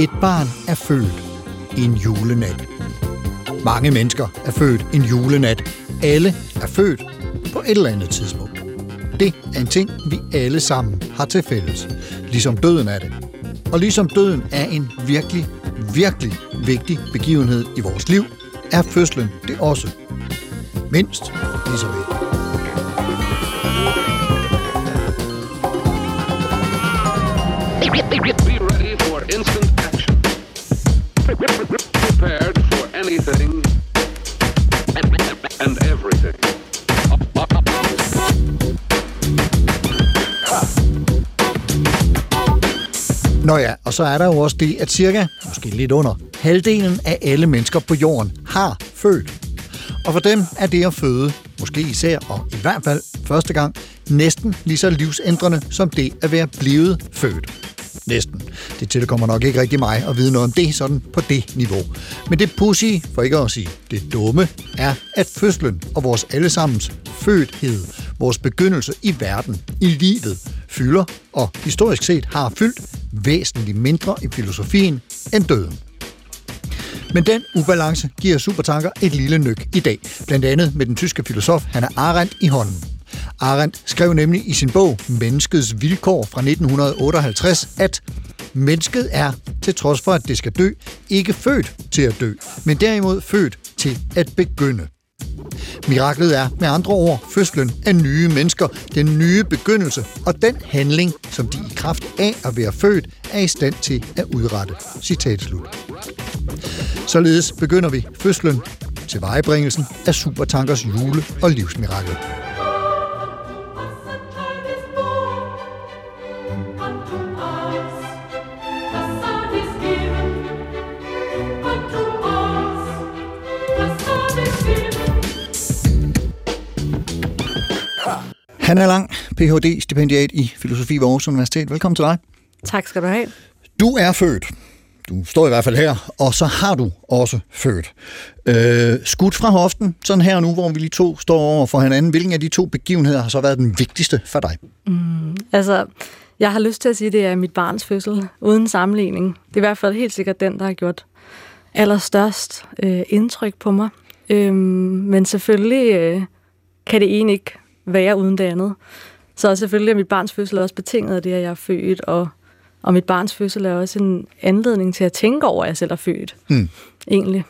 Et barn er født en julenat. Mange mennesker er født en julenat. Alle er født på et eller andet tidspunkt. Det er en ting, vi alle sammen har til fælles. Ligesom døden er det. Og ligesom døden er en virkelig, virkelig vigtig begivenhed i vores liv, er fødslen det også. Mindst lige så vigtigt. Be ready for instant Nå ja, og så er der jo også det, at cirka, måske lidt under, halvdelen af alle mennesker på jorden har født. Og for dem er det at føde, måske især og i hvert fald første gang, næsten lige så livsændrende som det at være blevet født. Næsten. Det tilkommer nok ikke rigtig mig at vide noget om det sådan på det niveau. Men det pussy, for ikke at sige det dumme, er, at fødslen og vores allesammens fødthed, vores begyndelse i verden, i livet, fylder og historisk set har fyldt væsentligt mindre i filosofien end døden. Men den ubalance giver supertanker et lille nyk i dag, blandt andet med den tyske filosof Hannah Arendt i hånden. Arendt skrev nemlig i sin bog Menneskets vilkår fra 1958, at mennesket er, til trods for at det skal dø, ikke født til at dø, men derimod født til at begynde. Miraklet er med andre ord fødslen af nye mennesker, den nye begyndelse og den handling, som de i kraft af at være født er i stand til at udrette. Citat slut. Således begynder vi fødslen til vejebringelsen af Supertankers jule- og livsmirakel. Hanna Lang, Ph.D. stipendiat i filosofi ved Aarhus Universitet. Velkommen til dig. Tak skal du have. Du er født. Du står i hvert fald her, og så har du også født. Øh, skudt fra hoften, sådan her nu, hvor vi lige to står over for hinanden. Hvilken af de to begivenheder har så været den vigtigste for dig? Altså, jeg har lyst til at sige, at det er mit barns fødsel, uden sammenligning. Det er i hvert fald helt sikkert den, der har gjort allerstørst øh, indtryk på mig. Øhm, men selvfølgelig øh, kan det ene ikke være uden det andet. Så selvfølgelig er mit barns fødsel også betinget af det, at jeg er født, og, og mit barns fødsel er også en anledning til at tænke over, at jeg selv er født. Mm. Egentlig.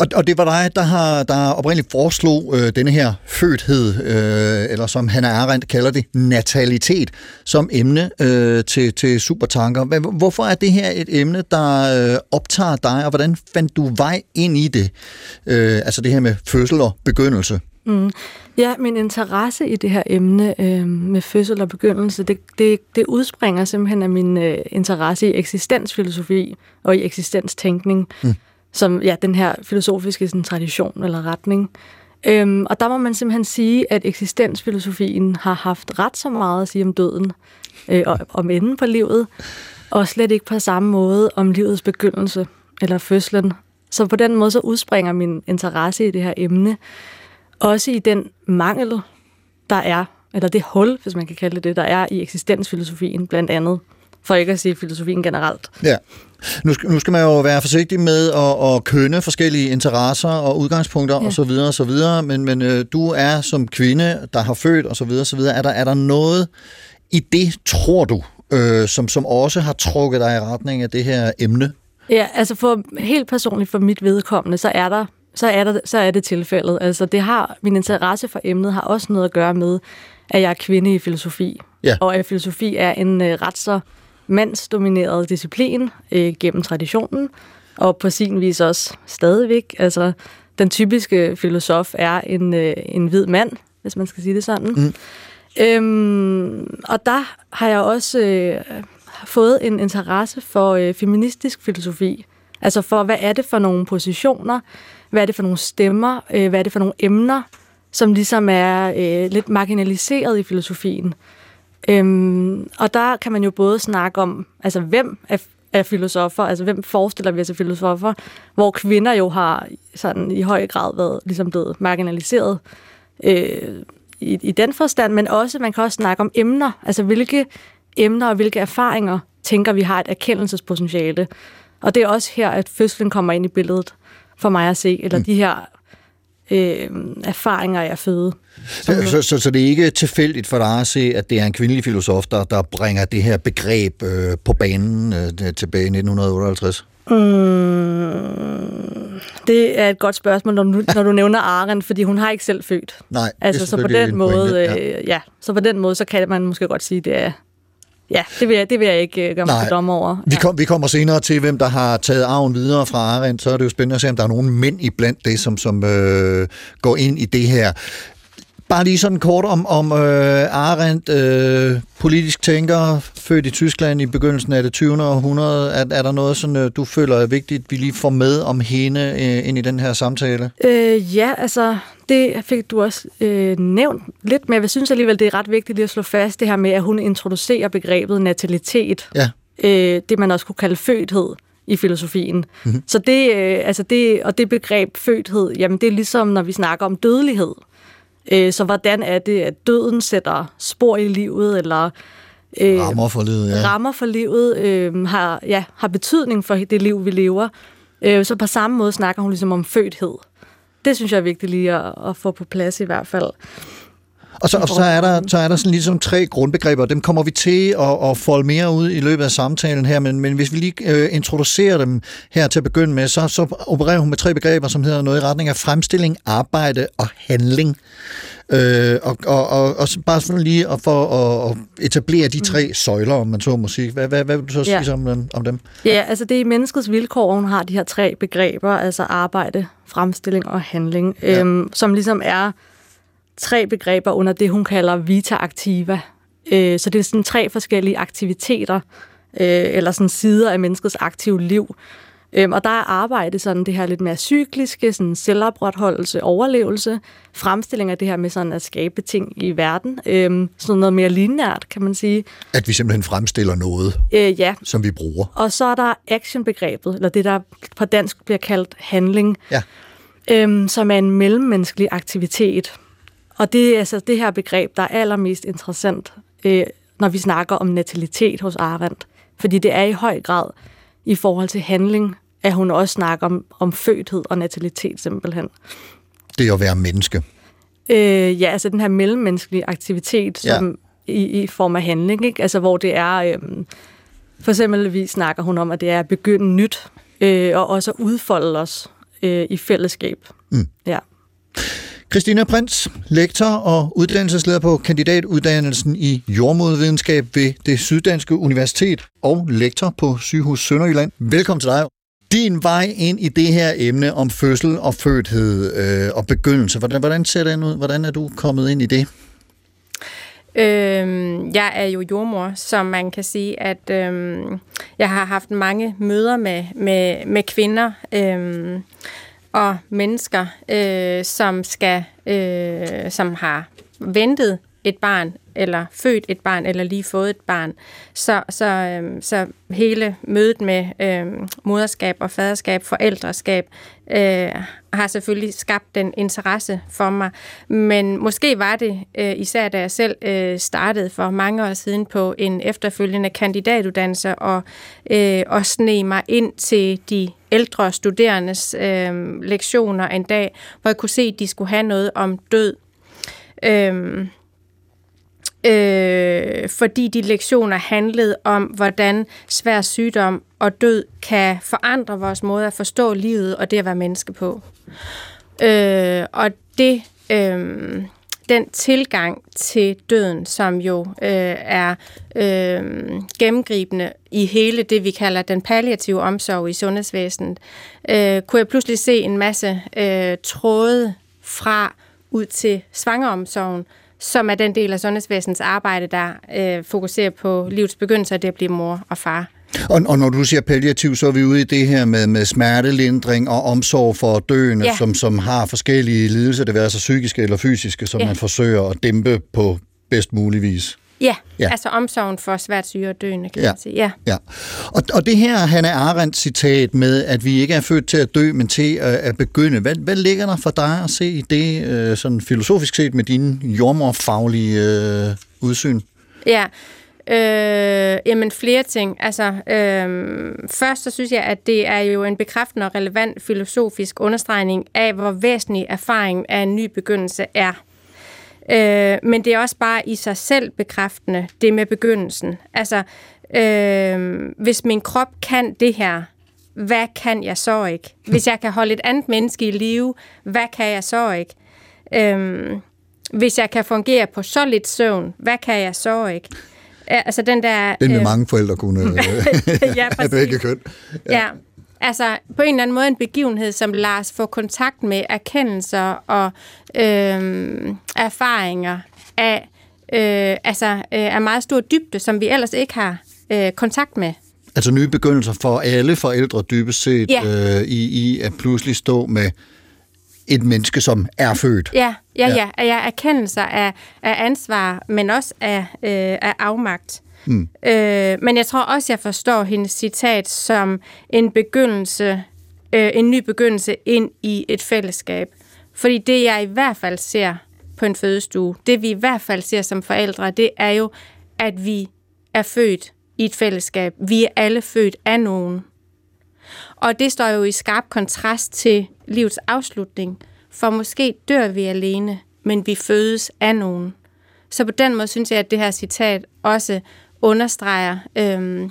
Og, og det var dig, der har der oprindeligt foreslog øh, denne her fødthed, øh, eller som Hannah Arendt kalder det, natalitet, som emne øh, til, til Supertanker. Hvorfor er det her et emne, der øh, optager dig, og hvordan fandt du vej ind i det? Øh, altså det her med fødsel og begyndelse. Ja, min interesse i det her emne øh, med fødsel og begyndelse, det, det, det udspringer simpelthen af min øh, interesse i eksistensfilosofi og i eksistenstænkning, mm. som ja, den her filosofiske sådan, tradition eller retning. Øhm, og der må man simpelthen sige, at eksistensfilosofien har haft ret så meget at sige om døden øh, og om enden på livet, og slet ikke på samme måde om livets begyndelse eller fødslen. Så på den måde så udspringer min interesse i det her emne også i den mangel, der er, eller det hul, hvis man kan kalde det det, der er i eksistensfilosofien blandt andet, for ikke at sige filosofien generelt. Ja. Nu skal, nu skal man jo være forsigtig med at, at kønne forskellige interesser og udgangspunkter Ja. ja. osv. osv. Men, men øh, du er som kvinde, der har født osv. osv. Er der, er der noget i det, tror du, øh, som, som også har trukket dig i retning af det her emne? Ja, altså for helt personligt for mit vedkommende, så er der så er, der, så er det tilfældet. Altså det har, min interesse for emnet har også noget at gøre med, at jeg er kvinde i filosofi. Ja. Og at filosofi er en øh, ret så mandsdomineret disciplin øh, gennem traditionen, og på sin vis også stadigvæk. Altså, den typiske filosof er en, øh, en hvid mand, hvis man skal sige det sådan. Mm. Øhm, og der har jeg også øh, fået en interesse for øh, feministisk filosofi. Altså for, hvad er det for nogle positioner, hvad er det for nogle stemmer, øh, hvad er det for nogle emner, som ligesom er øh, lidt marginaliseret i filosofien. Øhm, og der kan man jo både snakke om, altså hvem er, er filosofer, altså hvem forestiller vi os af filosofer, hvor kvinder jo har sådan i høj grad været ligesom blevet marginaliseret øh, i, i den forstand, men også, man kan også snakke om emner, altså hvilke emner og hvilke erfaringer tænker vi har et erkendelsespotentiale. Og det er også her, at fødslen kommer ind i billedet for mig at se, eller mm. de her øh, erfaringer af at føde. Så, så, så, så det er ikke tilfældigt for dig at se, at det er en kvindelig filosof, der, der bringer det her begreb øh, på banen øh, tilbage i 1958? Mm, det er et godt spørgsmål, når du, når du nævner Arendt, fordi hun har ikke selv født. Nej, altså, så på den måde, pointe, ja. Øh, ja. så på den måde, så kan man måske godt sige, det er Ja, det vil jeg, det vil jeg ikke øh, gøre mig dom over. Ja. Vi, kom, vi kommer senere til, hvem der har taget arven videre fra Arendt. Så er det jo spændende at se, om der er nogen mænd i blandt det, som, som øh, går ind i det her. Bare lige sådan kort om, om øh, Arendt, øh, politisk tænker, født i Tyskland i begyndelsen af det 20. århundrede. Er, er der noget, sådan, øh, du føler er vigtigt, vi lige får med om hende øh, ind i den her samtale? Øh, ja, altså det fik du også øh, nævnt lidt, men jeg synes alligevel, det er ret vigtigt lige at slå fast det her med, at hun introducerer begrebet natalitet. Ja. Øh, det man også kunne kalde fødthed i filosofien. Mm-hmm. Så det, øh, altså det, og det begreb fødthed, jamen det er ligesom, når vi snakker om dødelighed. Øh, så hvordan er det, at døden sætter spor i livet, eller øh, rammer for livet, ja. rammer for livet øh, har, ja, har betydning for det liv, vi lever. Øh, så på samme måde snakker hun ligesom om fødthed. Det synes jeg er vigtigt lige at, at få på plads i hvert fald. Og så, og så er der, så er der sådan ligesom tre grundbegreber. Dem kommer vi til at, at folde mere ud i løbet af samtalen her, men, men hvis vi lige øh, introducerer dem her til at begynde med, så, så opererer hun med tre begreber, som hedder noget i retning af fremstilling, arbejde og handling. Øh, og, og, og, og bare sådan lige at for at etablere de tre mm. søjler, om man så må sige. Hvad, hvad, hvad vil du så sige ja. om, om dem? Ja, altså det er menneskets vilkår, hun har de her tre begreber, altså arbejde, fremstilling og handling, ja. øhm, som ligesom er tre begreber under det, hun kalder vita activa. Øh, så det er sådan tre forskellige aktiviteter, øh, eller sådan sider af menneskets aktive liv. Øhm, og der er arbejde sådan det her lidt mere cykliske, sådan selvopretholdelse, overlevelse, fremstilling af det her med sådan at skabe ting i verden. Øhm, sådan noget mere lineært, kan man sige. At vi simpelthen fremstiller noget, øh, ja. som vi bruger. Og så er der actionbegrebet, eller det, der på dansk bliver kaldt handling, ja. øhm, som er en mellemmenneskelig aktivitet. Og det er altså det her begreb, der er allermest interessant, øh, når vi snakker om natalitet hos Arendt. Fordi det er i høj grad i forhold til handling, at hun også snakker om, om fødthed og natalitet simpelthen. Det er at være menneske. Øh, ja, altså den her mellemmenneskelige aktivitet, som ja. i, i form af handling, ikke? Altså hvor det er, øh, for eksempel vi snakker hun om, at det er at begynde nyt, øh, og også at udfolde os øh, i fællesskab. Mm. Ja. Christina Prins, lektor og uddannelsesleder på kandidatuddannelsen i jordmodvidenskab ved det Syddanske Universitet og lektor på Sygehus Sønderjylland. Velkommen til dig. Din vej ind i det her emne om fødsel og fødthed øh, og begyndelse, hvordan, hvordan ser den ud? Hvordan er du kommet ind i det? Øhm, jeg er jo jordmor, så man kan sige, at øhm, jeg har haft mange møder med, med, med kvinder, øhm, og mennesker, øh, som skal, øh, som har ventet et barn, eller født et barn, eller lige fået et barn. Så, så, øh, så hele mødet med øh, moderskab og faderskab, forældreskab, øh, har selvfølgelig skabt den interesse for mig. Men måske var det øh, især, da jeg selv øh, startede for mange år siden på en efterfølgende kandidatuddannelse, og, øh, og sne mig ind til de ældre studerendes øh, lektioner en dag, hvor jeg kunne se, at de skulle have noget om død. Øh, øh, fordi de lektioner handlede om, hvordan svær sygdom og død kan forandre vores måde at forstå livet og det at være menneske på. Øh, og det, øh, den tilgang til døden, som jo øh, er øh, gennemgribende i hele det, vi kalder den palliative omsorg i sundhedsvæsenet, øh, kunne jeg pludselig se en masse øh, tråde fra ud til svangeromsorgen, som er den del af sundhedsvæsenets arbejde, der øh, fokuserer på livets begyndelse, og det at blive mor og far. Og, og når du siger palliativ, så er vi ude i det her med, med smertelindring og omsorg for døende, Ja. som, som har forskellige lidelser, det vil altså psykiske eller fysiske, som Ja. man forsøger at dæmpe på bedst mulig vis. Ja, Ja. altså omsorgen for svært syge og døende, kan Ja. ja. man sige. Ja. Ja, og, og det her Hanna Arendt citat med, at vi ikke er født til at dø, men til at, at begynde, hvad, hvad ligger der for dig at se i det, øh, sådan filosofisk set med dine jordmorfaglige øh, udsyn? Ja, øh, jamen flere ting. Altså, øh, først så synes jeg, at det er jo en bekræftende og relevant filosofisk understregning af, hvor væsentlig erfaring af en ny begyndelse er. Øh, men det er også bare i sig selv bekræftende, det med begyndelsen. Altså, øh, hvis min krop kan det her, hvad kan jeg så ikke? Hvis jeg kan holde et andet menneske i live, hvad kan jeg så ikke? Øh, hvis jeg kan fungere på så lidt søvn, hvad kan jeg så ikke? Altså den der... Den vil øh, mange forældre kunne øh, ja, af begge køn. Ja. ja. Altså på en eller anden måde en begivenhed, som lader os få kontakt med erkendelser og øh, erfaringer af, øh, altså, øh, af meget stor dybde, som vi ellers ikke har øh, kontakt med. Altså nye begyndelser for alle forældre dybest set Ja. øh, i, i at pludselig stå med et menneske, som er født. Ja, ja, Ja. ja. ja. ja erkendelser af, af ansvar, men også af, øh, af afmagt. Mm. Øh, men jeg tror også, jeg forstår hendes citat som en begyndelse, øh, en ny begyndelse ind i et fællesskab. Fordi det, jeg i hvert fald ser på en fødestue, det vi i hvert fald ser som forældre, det er jo, at vi er født i et fællesskab. Vi er alle født af nogen. Og det står jo i skarp kontrast til livets afslutning, for måske dør vi alene, men vi fødes af nogen. Så på den måde synes jeg, at det her citat også understreger, øhm,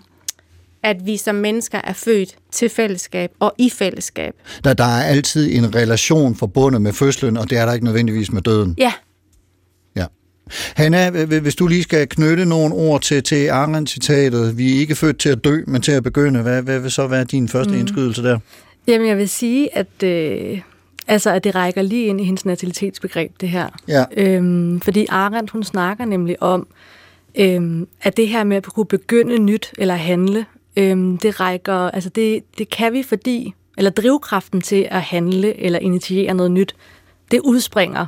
at vi som mennesker er født til fællesskab og i fællesskab. Der, der er altid en relation forbundet med fødslen, og det er der ikke nødvendigvis med døden. Ja, Ja. Hanna, hvis du lige skal knytte nogle ord til, til Arendt-citatet, vi er ikke født til at dø, men til at begynde, hvad, hvad vil så være din første mm. indskydelse der? Jamen, jeg vil sige, at, øh, altså, at det rækker lige ind i hendes natalitetsbegreb, det her. Ja. Øhm, fordi Arendt, hun snakker nemlig om, øhm, at det her med at kunne begynde nyt eller handle, øhm, det rækker, altså det, det kan vi, fordi, eller drivkraften til at handle eller initiere noget nyt, det udspringer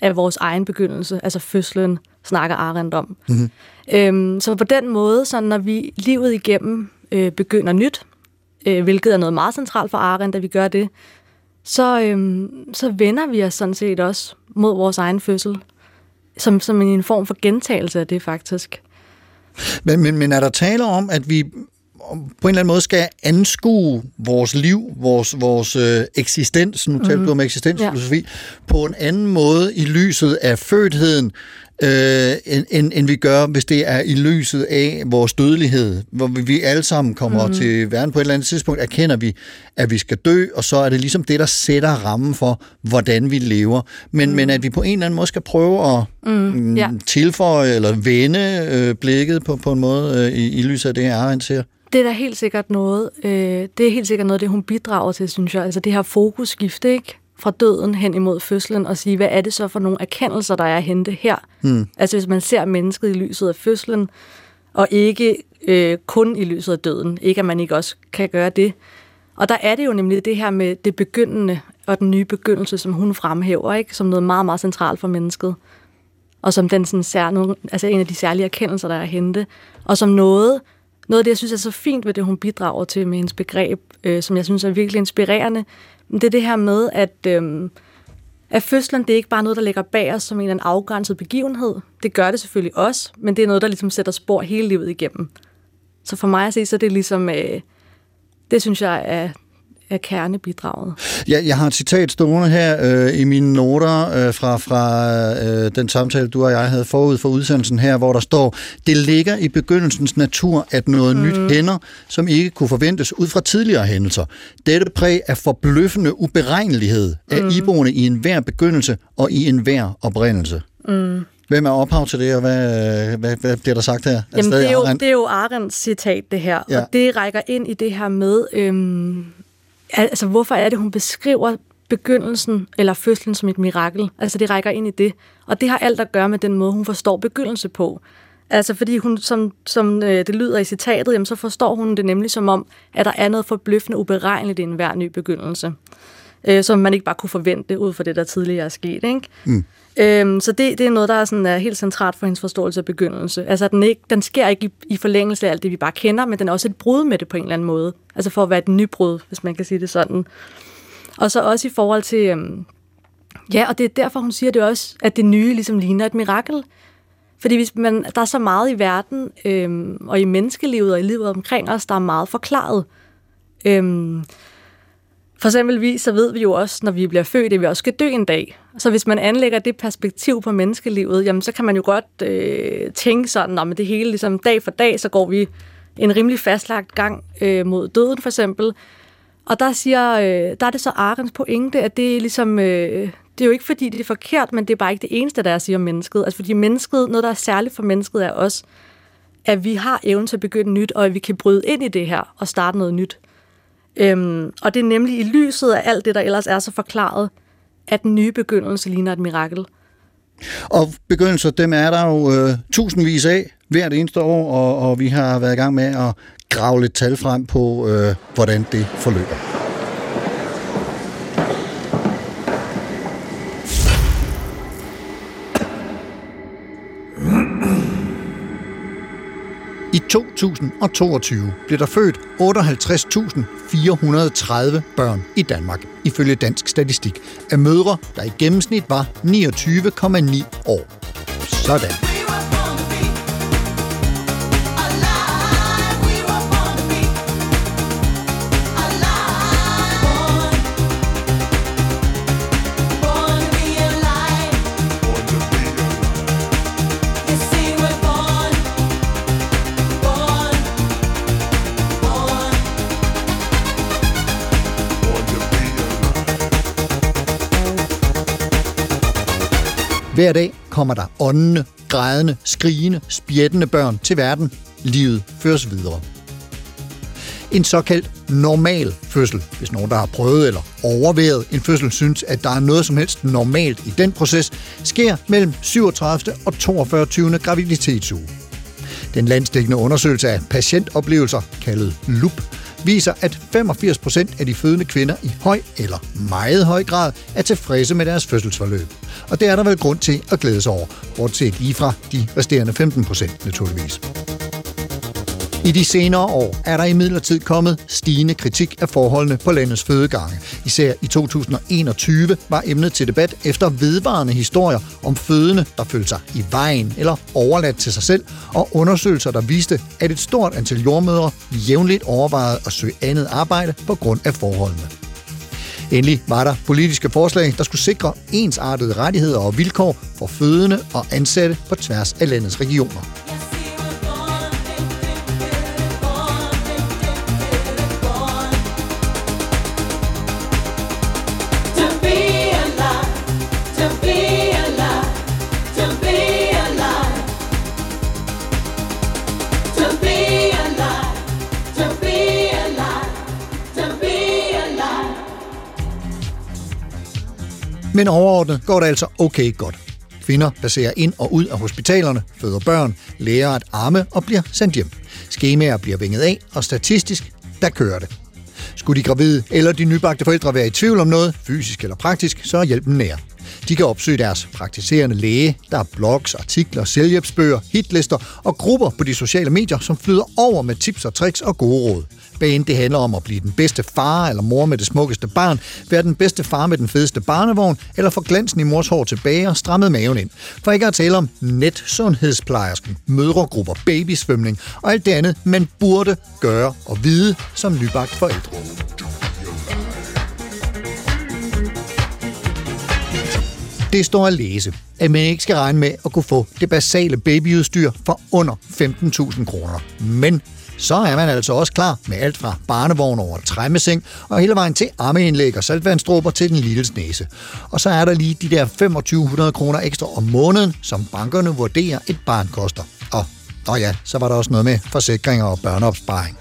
af vores egen begyndelse, altså fødslen, snakker Arendt om. Mm-hmm. Øhm, så på den måde, så når vi livet igennem øh, begynder nyt, øh, hvilket er noget meget centralt for Arendt, at vi gør det, så, øhm, så vender vi os sådan set også mod vores egen fødsel, som, som en form for gentagelse af det faktisk. Men, men, men er der tale om, at vi på en eller anden måde skal anskue vores liv, vores, vores øh, eksistens, nu talte mm. du om eksistensfilosofi, ja. på en anden måde i lyset af fødtheden, øh, end, end, end vi gør, hvis det er i lyset af vores dødelighed, hvor vi, vi alle sammen kommer mm. til verden på et eller andet tidspunkt, erkender vi, at vi skal dø, og så er det ligesom det, der sætter rammen for, hvordan vi lever. Men, mm. men at vi på en eller anden måde skal prøve at mm, ja. tilføje eller vende øh, blikket på, på en måde øh, i, i lyset af det, Arendt ser. Det er da helt sikkert noget, øh, det er helt sikkert noget, det hun bidrager til, synes jeg. Altså det her fokusskifte, ikke? Fra døden hen imod fødslen, og sige, hvad er det så for nogle erkendelser, der er at hente her? Hmm. Altså hvis man ser mennesket i lyset af fødslen, og ikke øh, kun i lyset af døden. Ikke at man ikke også kan gøre det. Og der er det jo nemlig det her med det begyndende og den nye begyndelse, som hun fremhæver, ikke? som noget meget, meget centralt for mennesket. Og som den sådan sær, nogle, altså en af de særlige erkendelser, der er at hente. Og som noget, noget af det, jeg synes er så fint ved det, hun bidrager til med hendes begreb, øh, som jeg synes er virkelig inspirerende, det er det her med, at, øh, at fødslen, det er ikke bare noget, der ligger bag os som en eller anden afgrænset begivenhed. Det gør det selvfølgelig også, men det er noget, der ligesom sætter spor hele livet igennem. Så for mig at se, så er det ligesom, øh, det synes jeg er, er kernebidraget. Ja, jeg har et citat stående her øh, i mine noter øh, fra, fra øh, den samtale, du og jeg havde forud for udsendelsen her, hvor der står, det ligger i begyndelsens natur, at noget mm. nyt hænder, som ikke kunne forventes ud fra tidligere hændelser. Dette præg af forbløffende uberegnelighed er mm. iboende i enhver begyndelse og i enhver oprindelse. Mm. Hvem er ophav til det, og hvad, hvad, hvad bliver der sagt her? Er Jamen, det er, jo, Arendt? det er jo Arends citat, det her. Ja. Og det rækker ind i det her med, øhm, altså hvorfor er det, hun beskriver begyndelsen eller fødslen som et mirakel? Altså det rækker ind i det. Og det har alt at gøre med den måde, hun forstår begyndelse på. Altså fordi hun, som, som øh, det lyder i citatet, jamen, så forstår hun det nemlig som om, at der er noget forbløffende uberegneligt i enhver ny begyndelse. Øh, som man ikke bare kunne forvente ud fra det, der tidligere er sket. Ikke? Mm. Øhm, så det, det er noget, der er, sådan, er helt centralt for hendes forståelse af begyndelse. Altså, den, ikke, den sker ikke i, i forlængelse af alt det, vi bare kender, men den er også et brud med det på en eller anden måde. Altså for at være et nybrud, hvis man kan sige det sådan. Og så også i forhold til... Øhm, ja, og det er derfor, hun siger det også, at det nye ligesom ligner et mirakel. Fordi hvis man, der er så meget i verden, øhm, og i menneskelivet og i livet omkring os, der er meget forklaret. Øhm, for eksempelvis så ved vi jo også, når vi bliver født, at vi også skal dø en dag. Så hvis man anlægger det perspektiv på menneskelivet, jamen så kan man jo godt øh, tænke sådan, at det hele ligesom dag for dag, så går vi en rimelig fastlagt gang øh, mod døden for eksempel. Og der siger, øh, der er det så Arens pointe, at det er ligesom, øh, det er jo ikke fordi, det er forkert, men det er bare ikke det eneste, der er at sige om mennesket. Altså fordi mennesket, noget der er særligt for mennesket er også, at vi har evnen til at begynde nyt, og at vi kan bryde ind i det her og starte noget nyt. Øhm, og det er nemlig i lyset af alt det, der ellers er så forklaret, at den nye begyndelse ligner et mirakel. Og begyndelser, dem er der jo øh, tusindvis af hvert eneste år, og, og vi har været i gang med at grave lidt tal frem på, øh, hvordan det forløber. 2022 blev der født 58.430 børn i Danmark, ifølge Dansk Statistik, af mødre, der i gennemsnit var 29,9 år. Sådan. Hver dag kommer der åndende, grædende, skrigende, spjættende børn til verden. Livet føres videre. En såkaldt normal fødsel, hvis nogen, der har prøvet eller overvejet en fødsel, synes, at der er noget som helst normalt i den proces, sker mellem 37. og 42. graviditetsuge. Den landsdækkende undersøgelse af patientoplevelser, kaldet LUP, viser, at 85% af de fødende kvinder i høj eller meget høj grad er tilfredse med deres fødselsforløb. Og det er der vel grund til at glæde sig over, bortset lige fra de resterende 15% naturligvis. I de senere år er der imidlertid kommet stigende kritik af forholdene på landets fødegange. Især i 2021 var emnet til debat efter vedvarende historier om fødende, der følte sig i vejen eller overladt til sig selv, og undersøgelser, der viste, at et stort antal jordmødre jævnligt overvejede at søge andet arbejde på grund af forholdene. Endelig var der politiske forslag, der skulle sikre ensartede rettigheder og vilkår for fødende og ansatte på tværs af landets regioner. Men overordnet går det altså okay godt. Kvinder passerer ind og ud af hospitalerne, føder børn, lærer at arme og bliver sendt hjem. Skemaer bliver vinget af, og statistisk, der kører det. Skulle de gravide eller de nybagte forældre være i tvivl om noget, fysisk eller praktisk, så er hjælpen nær. De kan opsøge deres praktiserende læge. Der er blogs, artikler, selvhjælpsbøger, hitlister og grupper på de sociale medier, som flyder over med tips og tricks og gode råd bane, det handler om at blive den bedste far eller mor med det smukkeste barn, være den bedste far med den fedeste barnevogn, eller få glansen i mors hår tilbage og strammet maven ind. For ikke at tale om netsundhedsplejersken, mødregrupper, babysvømning og alt det andet, man burde gøre og vide som nybagt forældre. Det står at læse, at man ikke skal regne med at kunne få det basale babyudstyr for under 15.000 kroner. Men så er man altså også klar med alt fra barnevogn over træmmeseng og hele vejen til armeindlæg og saltvandsdråber til den lille næse. Og så er der lige de der 2500 kroner ekstra om måneden, som bankerne vurderer et barn koster. Og, og ja, så var der også noget med forsikringer og børneopsparing.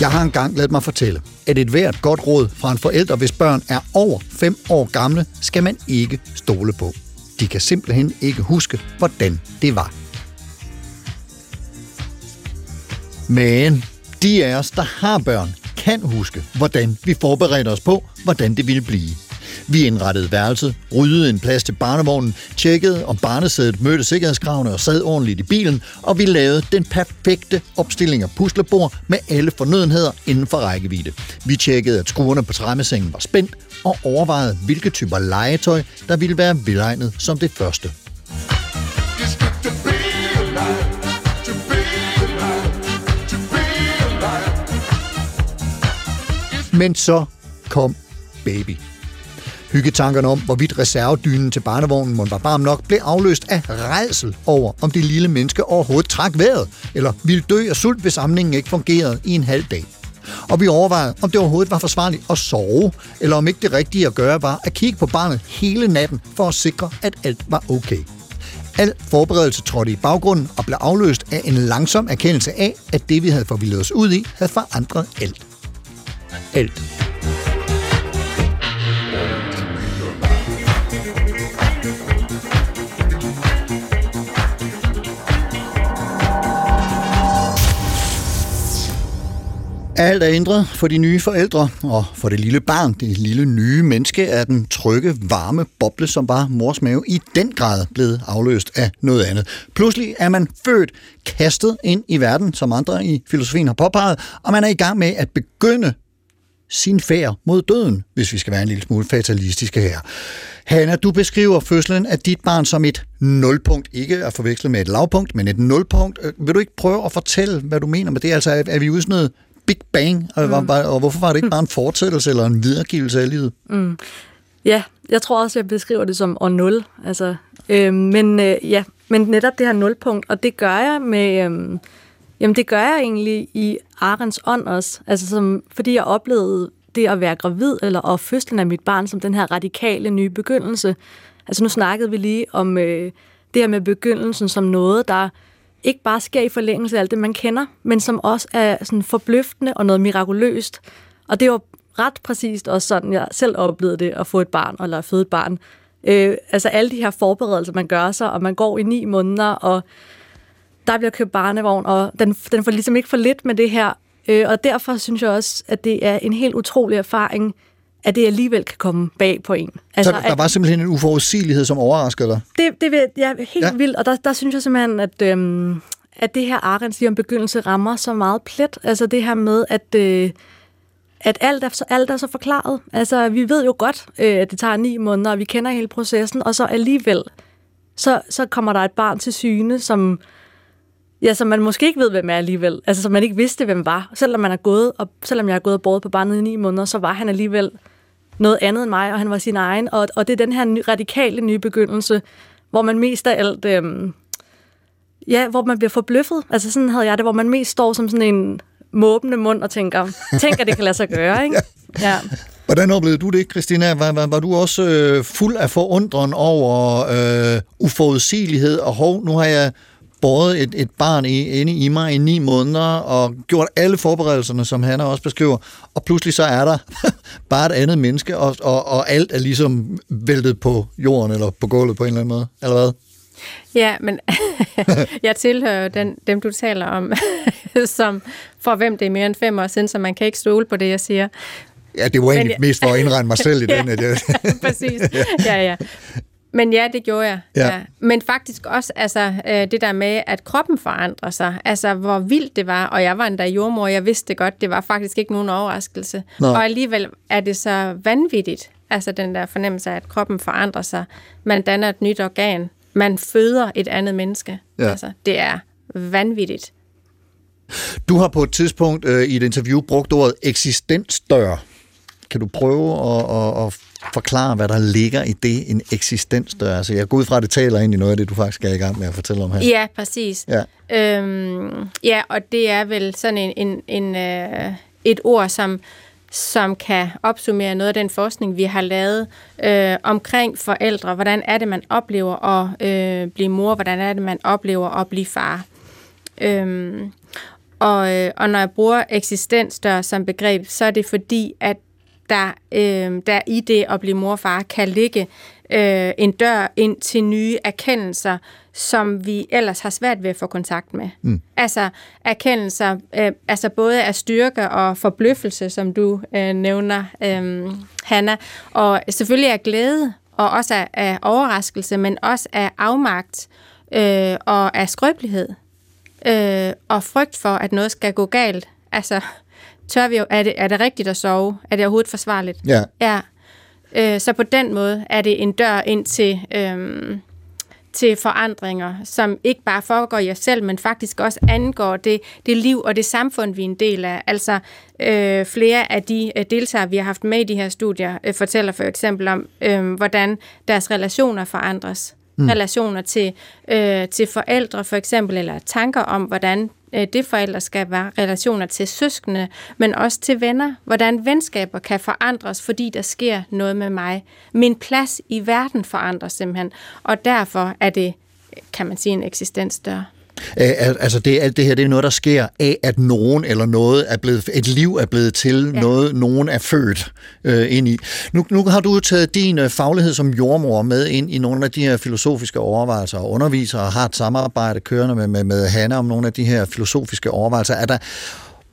Jeg har engang ladet mig fortælle, at et hvert godt råd fra en forælder, hvis børn er over 5 år gamle, skal man ikke stole på. De kan simpelthen ikke huske, hvordan det var. Men de af os, der har børn, kan huske, hvordan vi forberedte os på, hvordan det ville blive. Vi indrettede værelset, ryddede en plads til barnevognen, tjekkede, om barnesædet mødte sikkerhedskravene og sad ordentligt i bilen, og vi lavede den perfekte opstilling af puslebord med alle fornødenheder inden for rækkevidde. Vi tjekkede, at skruerne på træmmesengen var spændt, og overvejede, hvilke typer legetøj, der ville være velegnet som det første. Men så kom baby. Hyggetankerne om, hvorvidt reservedynen til barnevognen måtte være varm nok, blev afløst af redsel over, om det lille menneske overhovedet trak vejret, eller ville dø af sult, hvis samlingen ikke fungerede i en halv dag. Og vi overvejede, om det overhovedet var forsvarligt at sove, eller om ikke det rigtige at gøre var at kigge på barnet hele natten for at sikre, at alt var okay. Al forberedelse trådte i baggrunden og blev afløst af en langsom erkendelse af, at det vi havde forvildet os ud i, havde forandret alt. Alt. Alt er ændret for de nye forældre, og for det lille barn, det lille nye menneske, er den trygge, varme boble, som var mors mave, i den grad blevet afløst af noget andet. Pludselig er man født, kastet ind i verden, som andre i filosofien har påpeget, og man er i gang med at begynde sin færd mod døden, hvis vi skal være en lille smule fatalistiske her. Hanna, du beskriver fødslen af dit barn som et nulpunkt. Ikke at forveksle med et lavpunkt, men et nulpunkt. Øh, vil du ikke prøve at fortælle, hvad du mener med det? Altså, er vi ude sådan noget Big Bang, og, mm. var, og hvorfor var det ikke bare en fortsættelse eller en videregivelse af livet? Mm. Ja, jeg tror også, jeg beskriver det som år 0. Altså, øh, men øh, ja, men netop det her nulpunkt, og det gør jeg med, øh, jamen det gør jeg egentlig i Arens ånd også, altså som, fordi jeg oplevede det at være gravid, eller og fødslen af mit barn, som den her radikale nye begyndelse. Altså nu snakkede vi lige om øh, det her med begyndelsen som noget, der ikke bare sker i forlængelse af alt det, man kender, men som også er sådan forbløffende og noget mirakuløst. Og det var ret præcist også sådan, jeg selv oplevede det, at få et barn, eller at føde et barn. Øh, altså alle de her forberedelser, man gør sig, og man går i ni måneder, og der bliver købt barnevogn, og den, den får ligesom ikke for lidt med det her. Øh, og derfor synes jeg også, at det er en helt utrolig erfaring, at det alligevel kan komme bag på en. Altså, så der var simpelthen en uforudsigelighed, som overraskede dig? Det, det vil, ja, helt ja. vildt, og der, der synes jeg simpelthen, at, øhm, at det her Arend siger om begyndelse rammer så meget plet. Altså det her med, at, øh, at alt, er så, alt er så forklaret. Altså vi ved jo godt, øh, at det tager ni måneder, og vi kender hele processen, og så alligevel, så, så kommer der et barn til syne, som, ja, som man måske ikke ved, hvem er alligevel. Altså som man ikke vidste, hvem var. Selvom, man er gået, og, selvom jeg er gået og båret på barnet i ni måneder, så var han alligevel noget andet end mig, og han var sin egen. Og, og det er den her ny, radikale nye begyndelse, hvor man mest af alt... Øhm, ja, hvor man bliver forbløffet. Altså sådan havde jeg det, hvor man mest står som sådan en måbende mund og tænker, tænk, at det kan lade sig gøre, ikke? Ja. Hvordan oplevede du det, Christina? Var, var, var du også øh, fuld af forundren over øh, uforudsigelighed, og hov, nu har jeg båret et, et barn i, inde i mig i ni måneder, og gjort alle forberedelserne, som han også beskriver, og pludselig så er der bare et andet menneske, og, og, og alt er ligesom væltet på jorden, eller på gulvet på en eller anden måde, eller hvad? Ja, men jeg tilhører den, dem, du taler om, som for hvem det er mere end fem år siden, så man kan ikke stole på det, jeg siger. Ja, det var egentlig jeg... mest for at indregne mig selv i den. Jeg... Præcis, ja, ja. Men ja, det gjorde jeg. Ja. Ja. Men faktisk også altså, øh, det der med, at kroppen forandrer sig. Altså, hvor vildt det var. Og jeg var endda jordmor, jeg vidste det godt. Det var faktisk ikke nogen overraskelse. Nå. Og alligevel er det så vanvittigt. Altså den der fornemmelse af, at kroppen forandrer sig. Man danner et nyt organ. Man føder et andet menneske. Ja. Altså, det er vanvittigt. Du har på et tidspunkt øh, i et interview brugt ordet eksistensdør. Kan du prøve at, at, at forklare, hvad der ligger i det, en eksistensdør? Altså, jeg går ud fra, at det taler ind i noget af det, du faktisk er i gang med at fortælle om her. Ja, præcis. Ja. Øhm, ja, og det er vel sådan en, en, en, øh, et ord, som, som kan opsummere noget af den forskning, vi har lavet øh, omkring forældre. Hvordan er det, man oplever at øh, blive mor? Hvordan er det, man oplever at blive far? Øhm, og, øh, og når jeg bruger eksistensdør som begreb, så er det fordi, at der, øh, der i det at blive mor og far kan ligge øh, en dør ind til nye erkendelser, som vi ellers har svært ved at få kontakt med. Mm. Altså erkendelser, øh, altså både af styrke og forbløffelse, som du øh, nævner, øh, Hanna, og selvfølgelig af glæde, og også af, af overraskelse, men også af afmagt øh, og af skrøbelighed, øh, og frygt for, at noget skal gå galt. Altså, tør vi jo, er det, er det rigtigt at sove? Er det overhovedet forsvarligt? Ja. Ja. Øh, så på den måde er det en dør ind til, øhm, til forandringer, som ikke bare foregår i os selv, men faktisk også angår det, det liv og det samfund, vi er en del af. Altså øh, flere af de øh, deltagere, vi har haft med i de her studier, øh, fortæller for eksempel om, øh, hvordan deres relationer forandres. Mm. Relationer til, øh, til forældre for eksempel, eller tanker om, hvordan øh, det forældre skal være relationer til søskende, men også til venner. Hvordan venskaber kan forandres, fordi der sker noget med mig. Min plads i verden forandres simpelthen, og derfor er det, kan man sige, en eksistensdør. Æ, altså det, alt det her, det er noget, der sker af, at nogen eller noget er blevet, et liv er blevet til, ja. noget nogen er født øh, ind i. Nu, nu har du taget din øh, faglighed som jordmor med ind i nogle af de her filosofiske overvejelser og underviser og har et samarbejde kørende med, med, med Hanna om nogle af de her filosofiske overvejelser. Er der,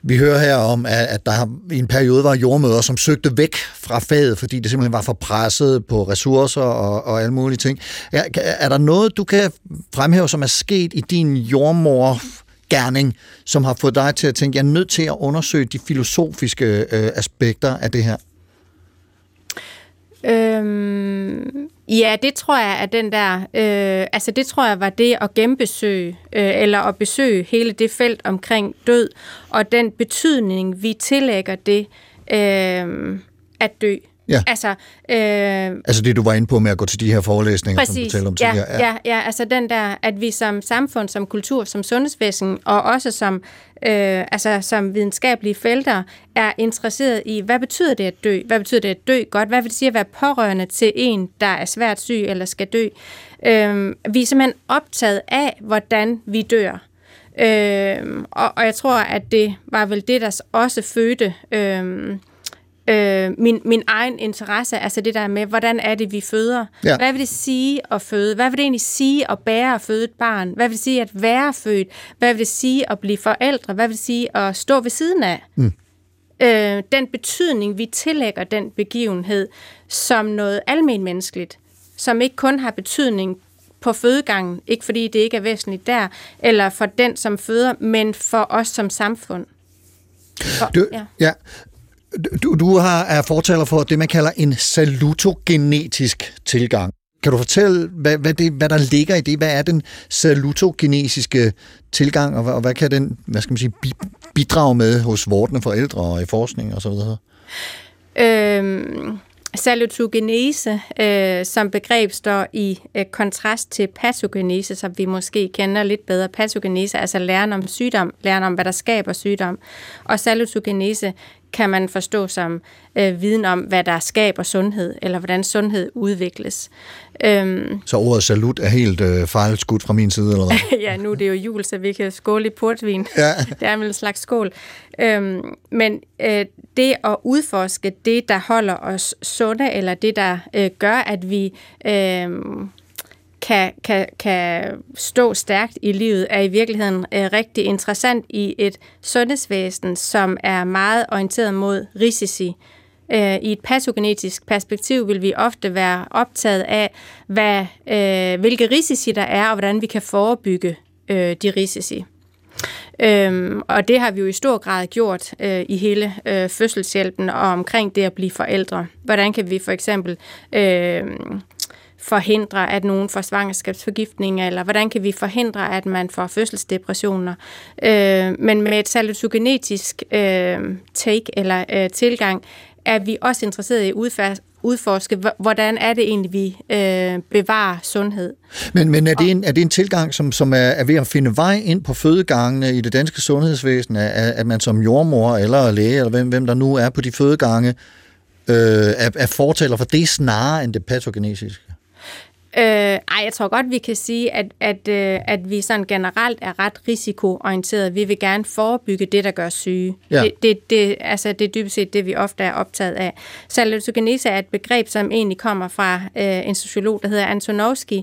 vi hører her om, at der i en periode var jordmøder, som søgte væk fra faget, fordi det simpelthen var for presset på ressourcer og, og alle mulige ting. Er, er der noget, du kan fremhæve, som er sket i din jordmor gerning, som har fået dig til at tænke, jeg er nødt til at undersøge de filosofiske øh, aspekter af det her? Øhm, ja, det tror jeg er den der, øh, altså det tror jeg var det at genbesøge, øh, eller at besøge hele det felt omkring død, og den betydning, vi tillægger det øh, at dø. Ja. Altså, øh, altså det, du var inde på med at gå til de her forelæsninger, præcis, som du talte om tidligere. Ja. ja, ja, altså den der, at vi som samfund, som kultur, som sundhedsvæsen, og også som, øh, altså, som videnskabelige felter, er interesseret i, hvad betyder det at dø? Hvad betyder det at dø godt? Hvad vil det sige at være pårørende til en, der er svært syg eller skal dø? Øh, vi er simpelthen optaget af, hvordan vi dør. Øh, og, og jeg tror, at det var vel det, der også fødte... Øh, øh, min, min egen interesse, altså det der med, hvordan er det, vi føder? Ja. Hvad vil det sige at føde? Hvad vil det egentlig sige at bære og føde et barn? Hvad vil det sige at være født? Hvad vil det sige at blive forældre? Hvad vil det sige at stå ved siden af? Mm. Øh, den betydning, vi tillægger den begivenhed som noget almen menneskeligt, som ikke kun har betydning på fødegangen, ikke fordi det ikke er væsentligt der, eller for den, som føder, men for os som samfund. For, du, ja. ja. Du, du har, er fortaler for det, man kalder en salutogenetisk tilgang. Kan du fortælle, hvad, hvad, det, hvad der ligger i det? Hvad er den salutogenesiske tilgang, og, og hvad kan den hvad skal man sige, bidrage med hos vortende forældre og i forskning osv.? Øhm, salutogenese øh, som begreb står i øh, kontrast til patogenese, som vi måske kender lidt bedre. Patogenese, altså læren om sygdom, læren om, hvad der skaber sygdom. Og salutogenese kan man forstå som øh, viden om, hvad der skaber sundhed, eller hvordan sundhed udvikles. Øhm, så ordet salut er helt øh, fejlskudt fra min side, eller hvad? ja, nu er det jo jul, så vi kan skåle i portvin. Ja. det er en slags skål. Øhm, men øh, det at udforske det, der holder os sunde, eller det, der øh, gør, at vi... Øh, kan, kan, kan stå stærkt i livet, er i virkeligheden øh, rigtig interessant i et sundhedsvæsen, som er meget orienteret mod risici. Øh, I et patogenetisk perspektiv vil vi ofte være optaget af, hvad, øh, hvilke risici der er, og hvordan vi kan forebygge øh, de risici. Øhm, og det har vi jo i stor grad gjort øh, i hele øh, fødselshjælpen og omkring det at blive forældre. Hvordan kan vi for eksempel øh, forhindre, at nogen får svangerskabsforgiftning, eller hvordan kan vi forhindre, at man får fødselsdepressioner. Øh, men med et salutogenetisk øh, take eller øh, tilgang, er vi også interesseret i at udforske, hvordan er det egentlig, vi øh, bevarer sundhed. Men, men er, det en, er det en tilgang, som, som er, er ved at finde vej ind på fødegangene i det danske sundhedsvæsen, at, at man som jordmor eller læge, eller hvem, hvem der nu er på de fødegange, øh, er, er fortaler for det snarere end det patogenetiske? Øh, ej, jeg tror godt, vi kan sige, at, at, øh, at vi sådan generelt er ret risikoorienterede. Vi vil gerne forebygge det, der gør syge. Ja. Det, det, det, altså, det er dybest set det, vi ofte er optaget af. Salatogenese er et begreb, som egentlig kommer fra øh, en sociolog, der hedder Antonovsky,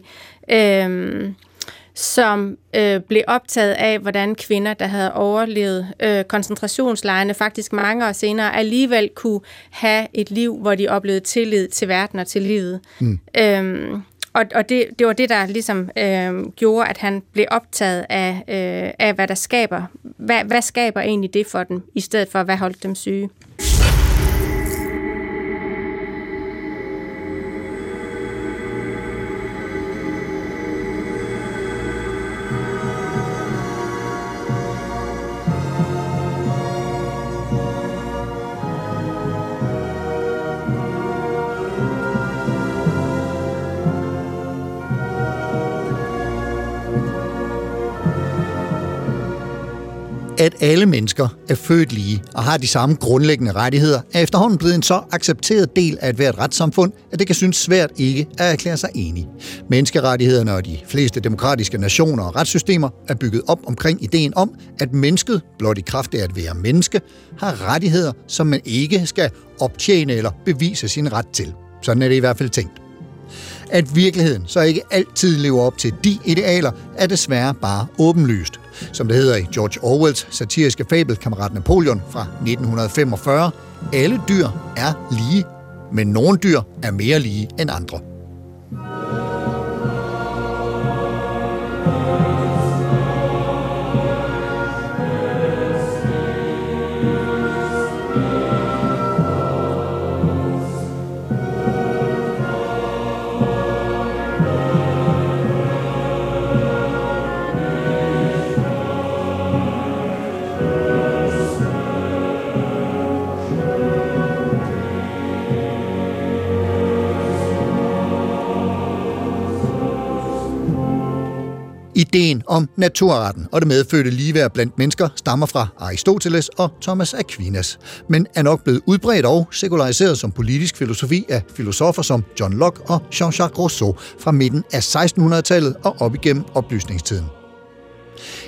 øh, som øh, blev optaget af, hvordan kvinder, der havde overlevet øh, koncentrationslejrene, faktisk mange år senere, alligevel kunne have et liv, hvor de oplevede tillid til verden og til livet. Mm. Øhm, og og det, det var det, der ligesom øh, gjorde, at han blev optaget af, øh, af hvad der skaber. Hvad, hvad skaber egentlig det for dem, i stedet for, hvad holdt dem syge? At alle mennesker er født lige og har de samme grundlæggende rettigheder, er efterhånden blevet en så accepteret del af et hvert retssamfund, at det kan synes svært ikke at erklære sig enig. Menneskerettighederne og de fleste demokratiske nationer og retssystemer er bygget op omkring ideen om, at mennesket, blot i kraft af at være menneske, har rettigheder, som man ikke skal optjene eller bevise sin ret til. Sådan er det i hvert fald tænkt. At virkeligheden så ikke altid lever op til de idealer, er desværre bare åbenlyst. Som det hedder i George Orwells satiriske fabel Kammerat Napoleon fra 1945, alle dyr er lige, men nogle dyr er mere lige end andre. Ideen om naturretten og det medfødte ligeværd blandt mennesker stammer fra Aristoteles og Thomas Aquinas, men er nok blevet udbredt og sekulariseret som politisk filosofi af filosofer som John Locke og Jean-Jacques Rousseau fra midten af 1600-tallet og op igennem oplysningstiden.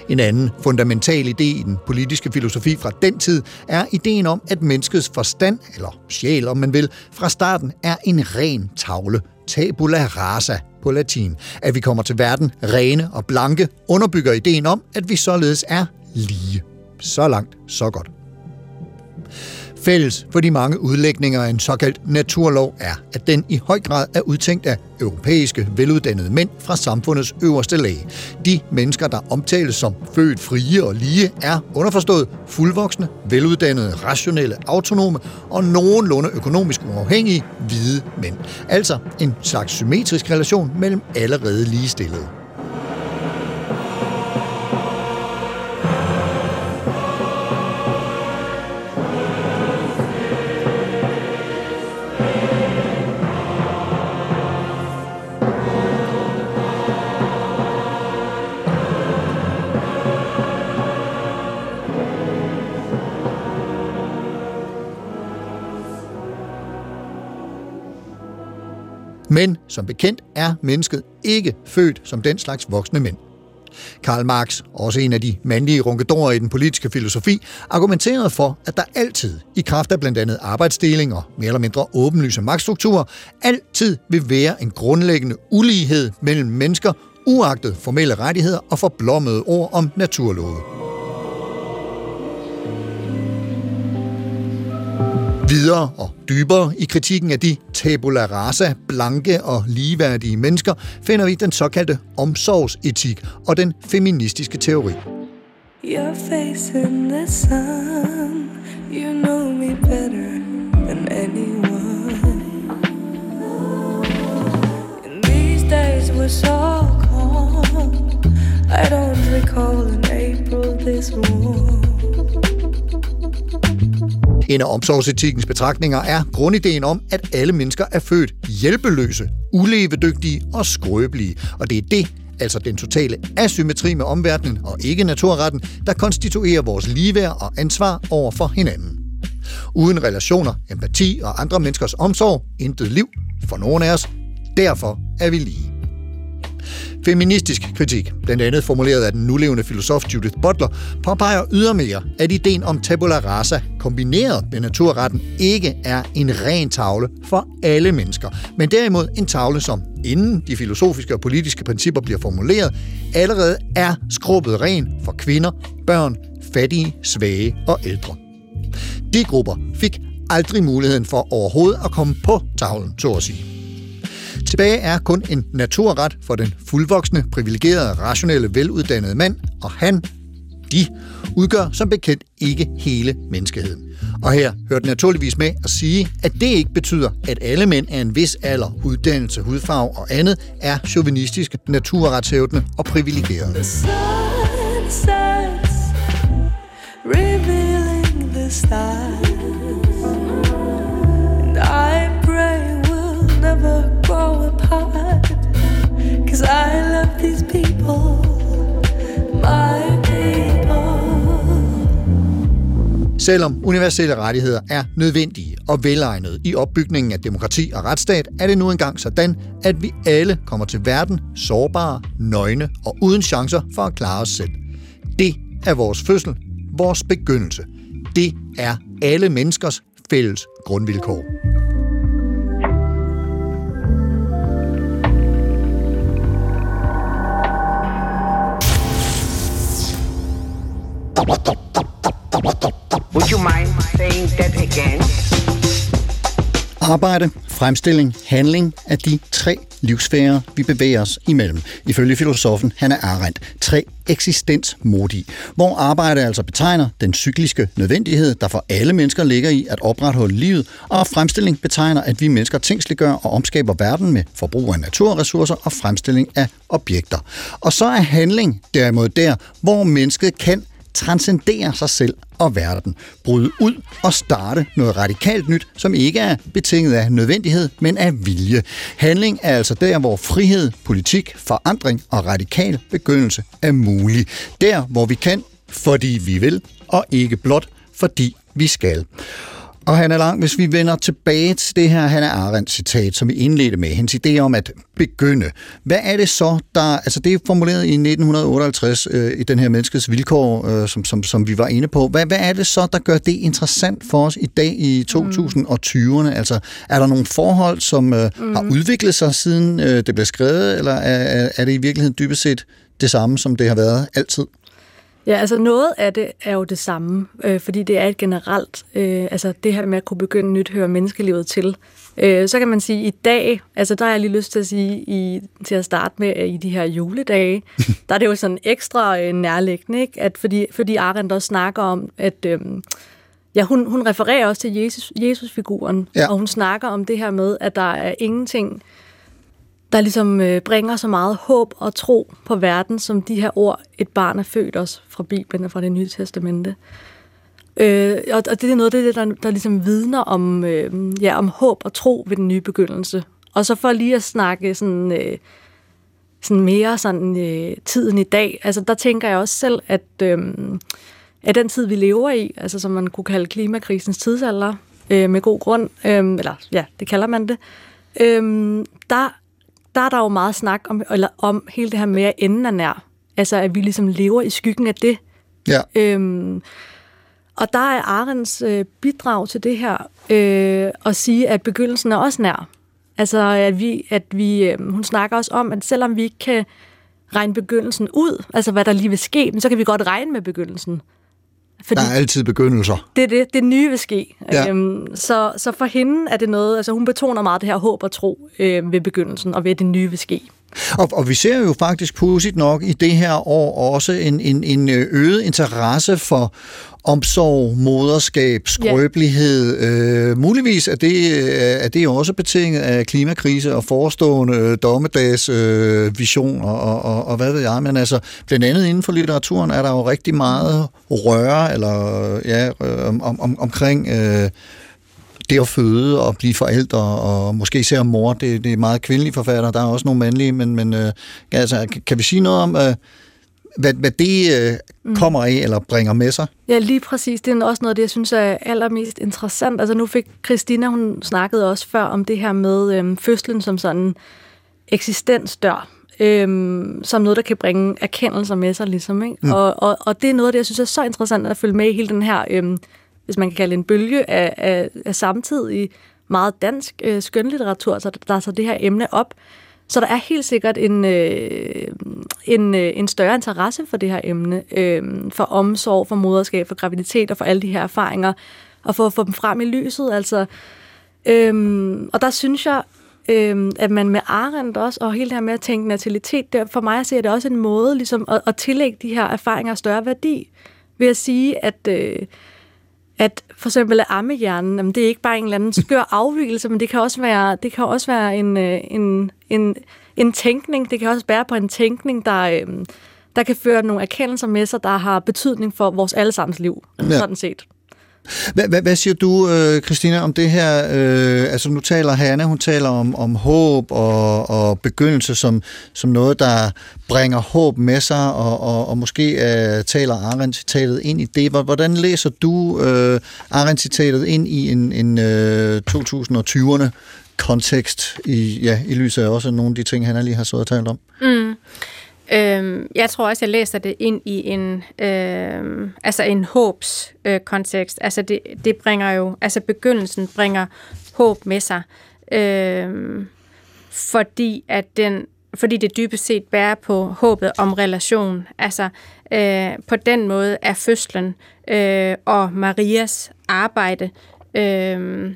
En anden fundamental idé i den politiske filosofi fra den tid er ideen om, at menneskets forstand, eller sjæl om man vil, fra starten er en ren tavle, tabula rasa på latin. At vi kommer til verden rene og blanke underbygger ideen om, at vi således er lige. Så langt, så godt. Fælles for de mange udlægninger af en såkaldt naturlov er, at den i høj grad er udtænkt af europæiske, veluddannede mænd fra samfundets øverste lag. De mennesker, der omtales som født frie og lige, er underforstået fuldvoksne, veluddannede, rationelle, autonome og nogenlunde økonomisk uafhængige hvide mænd. Altså en slags symmetrisk relation mellem allerede ligestillede. Men som bekendt er mennesket ikke født som den slags voksne mænd. Karl Marx, også en af de mandlige runkedorer i den politiske filosofi, argumenterede for, at der altid, i kraft af blandt andet arbejdsdeling og mere eller mindre åbenlyse magtstrukturer, altid vil være en grundlæggende ulighed mellem mennesker, uagtet formelle rettigheder og forblommede ord om naturlove. Videre og dybere i kritikken af de tabula rasa, blanke og ligeværdige mennesker, finder vi den såkaldte omsorgsetik og den feministiske teori. Your face in the sun, you know me better than anyone. And these days were so cold, I don't recall an April this warm. En af omsorgsetikkens betragtninger er grundideen om, at alle mennesker er født hjælpeløse, ulevedygtige og skrøbelige. Og det er det, altså den totale asymmetri med omverdenen og ikke naturretten, der konstituerer vores ligeværd og ansvar over for hinanden. Uden relationer, empati og andre menneskers omsorg, intet liv for nogen af os. Derfor er vi lige. Feministisk kritik, blandt andet formuleret af den nulevende filosof Judith Butler, påpeger ydermere, at ideen om tabula rasa kombineret med naturretten ikke er en ren tavle for alle mennesker, men derimod en tavle, som inden de filosofiske og politiske principper bliver formuleret, allerede er skrubbet ren for kvinder, børn, fattige, svage og ældre. De grupper fik aldrig muligheden for overhovedet at komme på tavlen, så at sige. Tilbage er kun en naturret for den fuldvoksne, privilegerede, rationelle, veluddannede mand, og han, de, udgør som bekendt ikke hele menneskeheden. Og her hører det naturligvis med at sige, at det ikke betyder, at alle mænd af en vis alder, uddannelse, hudfarve og andet er chauvinistiske, naturretshævdende og privilegerede. The sun sets, revealing the stars. Heart. Cause I love these people, my people. Selvom universelle rettigheder er nødvendige og velegnede i opbygningen af demokrati og retsstat, er det nu engang sådan, at vi alle kommer til verden sårbare, nøgne og uden chancer for at klare os selv. Det er vores fødsel, vores begyndelse. Det er alle menneskers fælles grundvilkår. Would you mind saying that again? Arbejde, fremstilling, handling er de tre livsfærer, vi bevæger os imellem, ifølge filosofen Hannah Arendt. Tre eksistensmodi, hvor arbejde altså betegner den cykliske nødvendighed, der for alle mennesker ligger i at opretholde livet, og fremstilling betegner, at vi mennesker tænksliggør og omskaber verden med forbrug af naturressourcer og fremstilling af objekter. Og så er handling derimod der, hvor mennesket kan transcendere sig selv og verden, bryde ud og starte noget radikalt nyt, som ikke er betinget af nødvendighed, men af vilje. Handling er altså der, hvor frihed, politik, forandring og radikal begyndelse er mulig. Der, hvor vi kan, fordi vi vil, og ikke blot fordi vi skal. Og han er lang, hvis vi vender tilbage til det her Hannah Arendt citat, som vi indledte med, hendes idé om at begynde. Hvad er det så, der... Altså det er formuleret i 1958 øh, i den her menneskets vilkår, øh, som, som, som vi var inde på. Hvad, hvad er det så, der gør det interessant for os i dag i 2020'erne? Altså er der nogle forhold, som øh, mm. har udviklet sig siden øh, det blev skrevet, eller er, er, er det i virkeligheden dybest set det samme, som det har været altid? Ja, altså noget af det er jo det samme, øh, fordi det er et generelt, øh, altså det her med at kunne begynde nyt hører menneskelivet til. Øh, så kan man sige, at i dag, altså der har jeg lige lyst til at sige, i, til at starte med, at i de her juledage, der er det jo sådan ekstra øh, nærliggende, ikke? At fordi, fordi Arendt også snakker om, at øh, ja, hun, hun refererer også til Jesus, Jesus-figuren, Ja. og hun snakker om det her med, at der er ingenting, der ligesom øh, bringer så meget håb og tro på verden, som de her ord, et barn er født os fra Bibelen og fra det nye testamente. Øh, og, og det er noget af det, der, der ligesom vidner om, øh, ja, om håb og tro ved den nye begyndelse. Og så for lige at snakke sådan, øh, sådan mere sådan, øh, tiden i dag, altså der tænker jeg også selv, at, øh, at den tid, vi lever i, altså som man kunne kalde klimakrisens tidsalder, øh, med god grund, øh, eller ja, det kalder man det, øh, der, der er der jo meget snak om, eller om hele det her med, at enden er nær. Altså, at vi ligesom lever i skyggen af det. Ja. Øhm, og der er Arends øh, bidrag til det her øh, at sige, at begyndelsen er også nær. Altså, at vi, at vi øh, hun snakker også om, at selvom vi ikke kan regne begyndelsen ud, altså hvad der lige vil ske, men så kan vi godt regne med begyndelsen. Fordi Der er altid begyndelser. det er det, det nye vil ske. Ja. Øhm, så, så for hende er det noget, altså hun betoner meget det her håb og tro øh, ved begyndelsen, og ved at det nye vil ske. Og, og vi ser jo faktisk pudsigt nok i det her år også en, en, en øh, øget interesse for omsorg, moderskab, skrøbelighed. Øh, muligvis er det, øh, er det også betinget af klimakrise og forestående øh, dommedags øh, vision og, og, og, og hvad ved jeg. Men altså, blandt andet inden for litteraturen er der jo rigtig meget røre eller, ja, øh, om, om, omkring... Øh, det at føde og blive forældre, og måske især mor, det, det er meget kvindelige forfattere, der er også nogle mandlige, men, men øh, altså, kan, vi sige noget om, øh, hvad, hvad det øh, kommer af eller bringer med sig? Ja, lige præcis. Det er også noget af det, jeg synes er allermest interessant. Altså nu fik Christina, hun snakkede også før om det her med øhm, fødslen som sådan eksistensdør, øhm, som noget, der kan bringe erkendelser med sig, ligesom. Ikke? Mm. Og, og, og det er noget af det, jeg synes er så interessant at følge med i hele den her, øhm, hvis man kan kalde en bølge af, af, af samtidig meget dansk øh, skønlitteratur, så der er så det her emne op. Så der er helt sikkert en, øh, en, øh, en større interesse for det her emne, øh, for omsorg, for moderskab, for graviditet og for alle de her erfaringer, og for at få dem frem i lyset. Altså, øh, og der synes jeg, øh, at man med Arendt også, og hele det her med at tænke natalitet, der, for mig ser det også en måde ligesom, at, at tillægge de her erfaringer større værdi, ved at sige, at... Øh, at for eksempel ammehjernen, jamen det er ikke bare en eller anden skør afvielse, men det kan også være, det kan også være en, øh, en, en, en tænkning, det kan også bære på en tænkning, der, øhm, der kan føre nogle erkendelser med sig, der har betydning for vores allesammens liv, ja. sådan set. Hvad, siger du, øh, Christina, om det her? Øh, altså nu taler Hanna, hun taler om, om håb og, og begyndelse som, som noget, der bringer håb med sig, og, og, og måske uh, taler Arendt-citatet ind i det. Hvordan læser du uh, Arendt-citatet ind i en, en uh, 2020'erne kontekst, i, ja, i lyset af også nogle af de ting, han lige har så og talt om? Mm. Øhm, jeg tror også, jeg læser det ind i en, øhm, altså en håbs øh, kontekst. Altså det, det bringer jo, altså begyndelsen bringer håb med sig, øhm, fordi at den, fordi det dybest set bærer på håbet om relation. Altså øh, på den måde er fødslen øh, og Marias arbejde øh,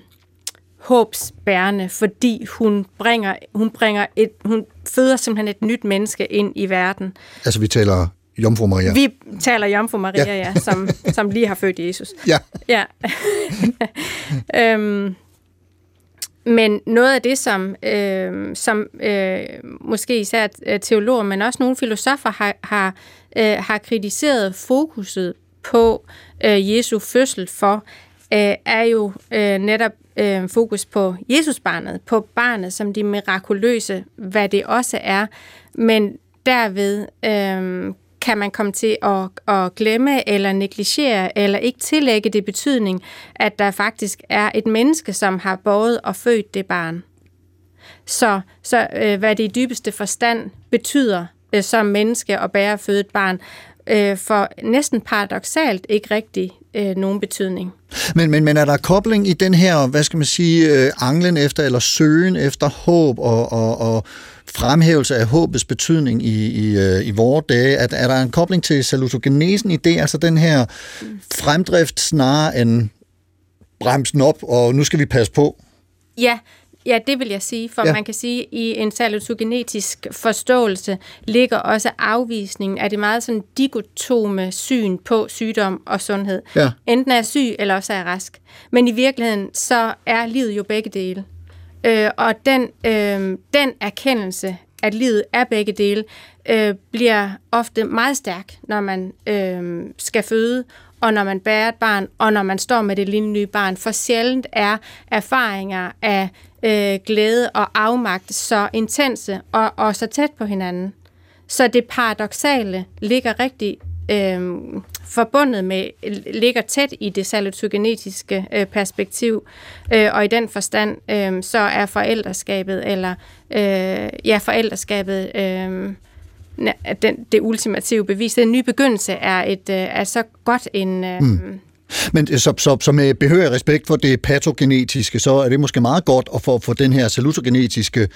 håbsbærende, fordi hun bringer, hun bringer et, hun føder simpelthen et nyt menneske ind i verden. Altså vi taler Jomfru Maria. Vi taler Jomfru Maria, ja, ja som, som lige har født Jesus. Ja. ja. øhm, men noget af det, som, øh, som øh, måske især teologer, men også nogle filosofer har, har, øh, har kritiseret fokuset på øh, Jesu fødsel for, øh, er jo øh, netop øh, fokus på Jesusbarnet, på barnet som de mirakuløse, hvad det også er. Men derved øh, kan man komme til at, at glemme eller negligere eller ikke tillægge det betydning, at der faktisk er et menneske, som har båret og født det barn. Så, så øh, hvad det i dybeste forstand betyder øh, som menneske at bære og føde et barn, øh, for næsten paradoxalt ikke rigtig øh, nogen betydning. Men, men, men er der kobling i den her, hvad skal man sige, øh, anglen efter, eller søgen efter håb og, og, og fremhævelse af håbets betydning i, i, øh, i vores dage? Er, er der en kobling til salutogenesen i det, altså den her fremdrift snarere end bremsen op, og nu skal vi passe på? Ja, Ja, det vil jeg sige, for ja. man kan sige, at i en salutogenetisk forståelse ligger også afvisningen af det meget sådan digotome syn på sygdom og sundhed. Ja. Enten er jeg syg, eller også er jeg rask. Men i virkeligheden, så er livet jo begge dele. Øh, og den, øh, den erkendelse, at livet er begge dele, øh, bliver ofte meget stærk, når man øh, skal føde, og når man bærer et barn, og når man står med det lille nye barn. For sjældent er erfaringer af øh, glæde og afmagt så intense og, og så tæt på hinanden. Så det paradoxale ligger rigtig øh, forbundet med, ligger tæt i det salutogenetiske øh, perspektiv, øh, og i den forstand, øh, så er forældreskabet, eller øh, ja, forældreskabet, øh, den, det ultimative bevis. Den nye begyndelse er, et, øh, er så godt en... Øh, mm men øh, så, så, så med behørig respekt for det patogenetiske, så er det måske meget godt at få, få den her salutogenetiske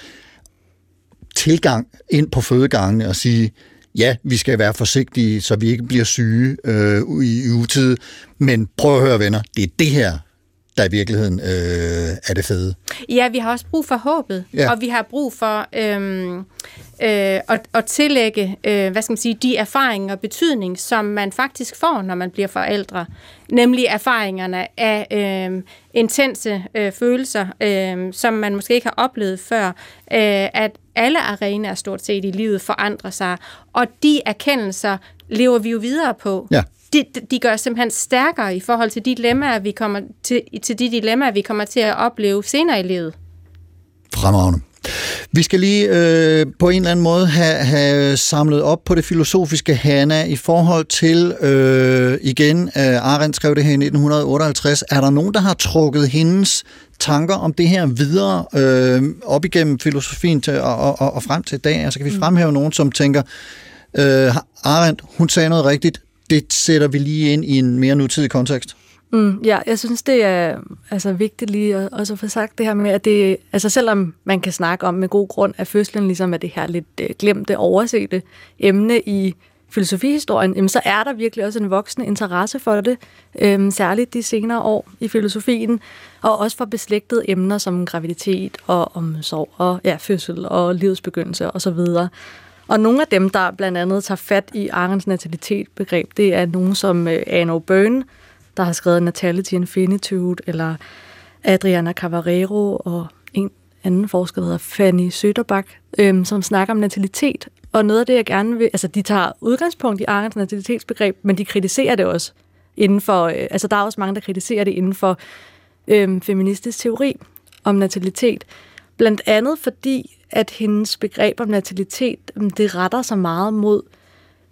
tilgang ind på fødegangene og sige, ja, vi skal være forsigtige, så vi ikke bliver syge øh, i utid, men prøv at høre venner, det er det her, der i virkeligheden øh, er det fede. Ja, vi har også brug for håbet, Ja. og vi har brug for øhm, øh, at, at tillægge øh, hvad skal man sige, de erfaringer og betydning, som man faktisk får, når man bliver forældre. Nemlig erfaringerne af øh, intense øh, følelser, øh, som man måske ikke har oplevet før, øh, at alle arenaer stort set i livet forandrer sig, og de erkendelser lever vi jo videre på. Ja. De, de gør os simpelthen stærkere i forhold til de dilemmaer, vi kommer til, til de dilemmaer, vi kommer til at opleve senere i livet. Fremragende. Vi skal lige øh, på en eller anden måde have, have samlet op på det filosofiske, Hanna, i forhold til, øh, igen, øh, Arendt skrev det her i 1958, er der nogen, der har trukket hendes tanker om det her videre øh, op igennem filosofien til, og, og, og, frem til i dag? Altså kan vi fremhæve nogen, som tænker, øh, Arendt, hun sagde noget rigtigt, det sætter vi lige ind i en mere nutidig kontekst? Mm, ja, jeg synes, det er altså, vigtigt lige at, også at få sagt det her med, at det, altså selvom man kan snakke om med god grund, at fødslen ligesom er det her lidt øh, glemte, oversete emne i filosofihistorien, jamen, så er der virkelig også en voksende interesse for det, øhm, særligt de senere år i filosofien, og også for beslægtede emner som graviditet og omsorg og ja, fødsel og livets begyndelse osv. Og og nogle af dem, der blandt andet tager fat i Arends natalitetbegreb, det er nogen som øh, Anno Byrne, der har skrevet Natality Infinitude, eller Adriana Cavarero og en anden forsker, der hedder Fanny Søderbak, øhm, som snakker om natalitet. Og noget af det, jeg gerne vil... Altså, de tager udgangspunkt i Arends natalitetsbegreb, men de kritiserer det også inden for... Øh, altså, der er også mange, der kritiserer det inden for øh, feministisk teori om natalitet. Blandt andet fordi, at hendes begreb om natalitet, det retter sig meget mod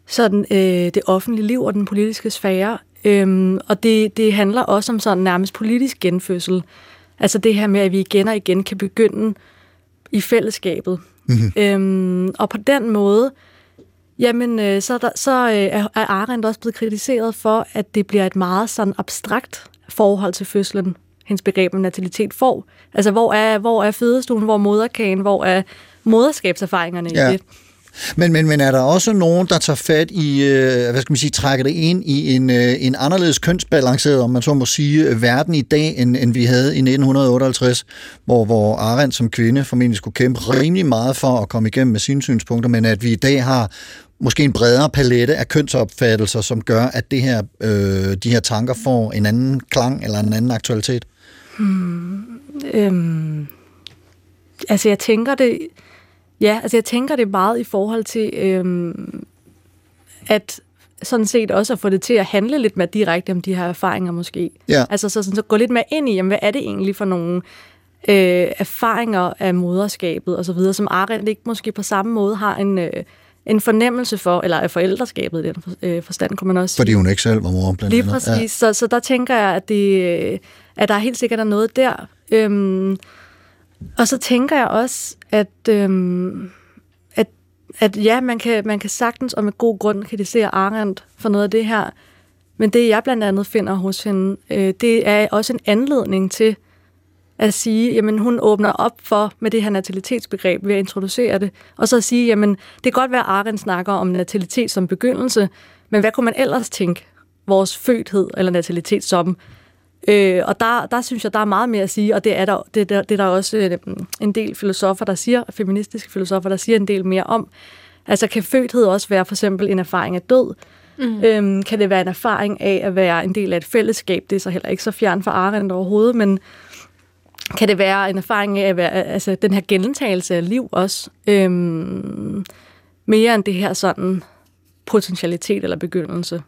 sådan, øh, det offentlige liv og den politiske sfære. Øhm, og det, det handler også om sådan nærmest politisk genfødsel. Altså det her med, at vi igen og igen kan begynde i fællesskabet. Mm-hmm. Øhm, og på den måde, jamen, øh, så, er der, så øh, er er Arendt også blevet kritiseret for, at det bliver et meget sådan abstrakt forhold til fødslen, hendes begreb om natalitet får. Altså, hvor er, hvor er fødestuen, hvor er moderkagen, hvor er moderskabserfaringerne Ja. i det? Men, men, men er der også nogen, der tager fat i, øh, hvad skal man sige, trækker det ind i en, øh, en anderledes kønsbalanceret, om man så må sige, verden i dag, end, end vi havde i 1958, hvor, hvor Arendt som kvinde formentlig skulle kæmpe rimelig meget for at komme igennem med sine synspunkter, men at vi i dag har måske en bredere palette af kønsopfattelser, som gør, at det her, øh, de her tanker får en anden klang eller en anden aktualitet? Øhm, altså jeg tænker det, ja, altså jeg tænker det meget i forhold til, øhm, at sådan set også at få det til at handle lidt mere direkte om de her erfaringer måske. Ja. Altså så, sådan, så gå lidt mere ind i, jamen, hvad er det egentlig for nogle øh, erfaringer af moderskabet og så videre, som Arendt ikke måske på samme måde har en, øh, en fornemmelse for, eller af forældreskabet i den for, øh, forstand, kunne man også sige. Fordi hun ikke selv var mor, blandt Lige andet. præcis. Ja. Så, så der tænker jeg, at, det, øh, at der helt sikkert er noget der. Øhm, og så tænker jeg også, at, øhm, at, at ja, man kan, man kan sagtens og med god grund kritisere Arendt for noget af det her. Men det, jeg blandt andet finder hos hende, øh, det er også en anledning til at sige, jamen hun åbner op for med det her natalitetsbegreb ved at introducere det, og så at sige, jamen det kan godt være, at Arendt snakker om natalitet som begyndelse, men hvad kunne man ellers tænke vores fødthed eller natalitet som? Øh, og der, der synes jeg, der er meget mere at sige, og det er der, det, der, det er der også øh, en del filosofer, der siger, feministiske filosofer, der siger en del mere om. Altså kan fødthed også være for eksempel en erfaring af død? Mm. Øhm, kan det være en erfaring af at være en del af et fællesskab? Det er så heller ikke så fjern for Arendt overhovedet, men kan det være en erfaring af at være, altså den her gentagelse af liv også, øhm, mere end det her sådan potentialitet eller begyndelse.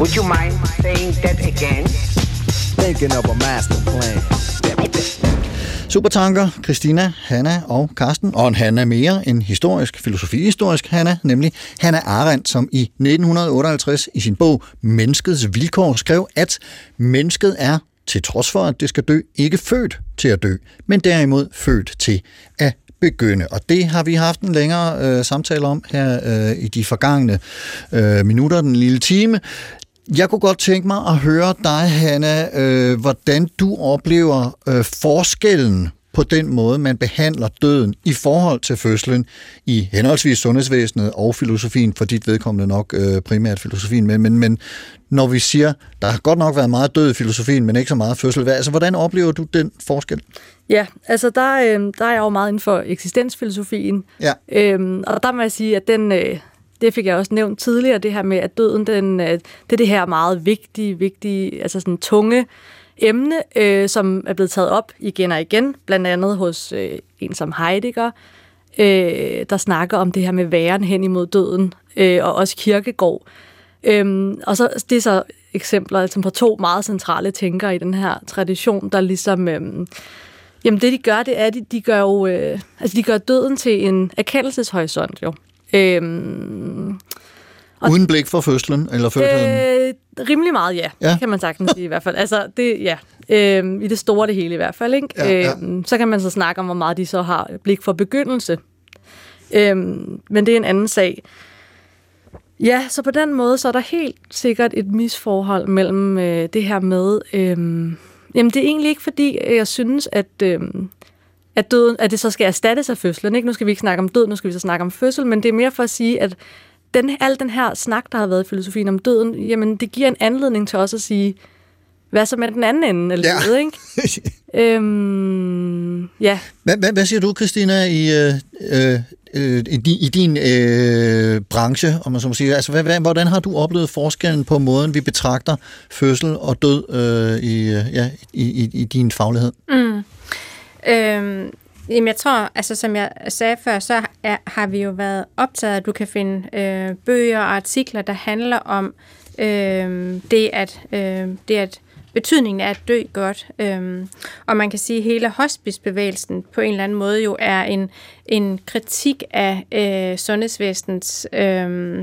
Would you mind saying that again? Thinking of a master plan. Supertanker, Christina, Hanna og Karsten, og en Hanna mere, en historisk, filosofihistorisk Hanna, nemlig Hanna Arendt, som i 1958 i sin bog Menneskets Vilkår skrev, at mennesket er til trods for, at det skal dø, ikke født til at dø, men derimod født til at begynde. Og det har vi haft en længere øh, samtale om her øh, i de forgangne øh, minutter, den lille time. Jeg kunne godt tænke mig at høre dig, Hanna, øh, hvordan du oplever øh, forskellen på den måde, man behandler døden i forhold til fødslen i henholdsvis sundhedsvæsenet og filosofien, for dit vedkommende nok øh, primært filosofien, men, men, men når vi siger, der har godt nok været meget død i filosofien, men ikke så meget fødsel, hvad, altså hvordan oplever du den forskel? Ja, altså der, øh, der er jeg jo meget inden for eksistensfilosofien. Ja. Øhm, og der må jeg sige, at den, øh, det fik jeg også nævnt tidligere, det her med, at døden, den, øh, det er det her meget vigtige, vigtige, altså sådan tunge emne, øh, som er blevet taget op igen og igen, blandt andet hos øh, en som Heidegger, øh, der snakker om det her med væren hen imod døden, øh, og også Kirkegård. Øhm, og så det er så eksempler altså på to meget centrale tænkere i den her tradition, der ligesom... Øhm, jamen det de gør, det er, at de, de gør jo... Øh, altså de gør døden til en erkendelseshorisont jo. Øhm, Og Uden blik for fødslen eller fødslen? Øh, rimelig meget, ja. Ja. Kan man sagtens sige i hvert fald. Altså, det, ja. Øhm, I det store det hele i hvert fald, ikke? Ja, ja. Øhm, så kan man så snakke om, hvor meget de så har blik for begyndelse. Øhm, men det er en anden sag. Ja, så på den måde, så er der helt sikkert et misforhold mellem øh, det her med... Øhm, jamen, det er egentlig ikke, fordi jeg synes, at... Øhm, at, døden, at det så skal erstattes af fødslen. Ikke? Nu skal vi ikke snakke om død, nu skal vi så snakke om fødsel, men det er mere for at sige, at den, al den her snak, der har været i filosofien om døden, jamen det giver en anledning til også at sige, hvad så med den anden ende af Ja. livet, ikke? øhm, ja, Hvad, hvad, hvad siger du, Christina, i, øh, øh, øh, i, i din øh, branche, om man så må sige? Altså, hvad, hvad, hvordan har du oplevet forskellen på måden, vi betragter fødsel og død øh, i, øh, ja, i, i, i din faglighed? Mm. Øhm, jamen jeg tror, altså som jeg sagde før, så er, har vi jo været optaget, at du kan finde øh, bøger og artikler, der handler om øh, det, at, øh, det at betydningen af at dø godt. Øhm, og man kan sige, at hele hospicebevægelsen på en eller anden måde jo er en, en kritik af øh, sundhedsvæsenets øh,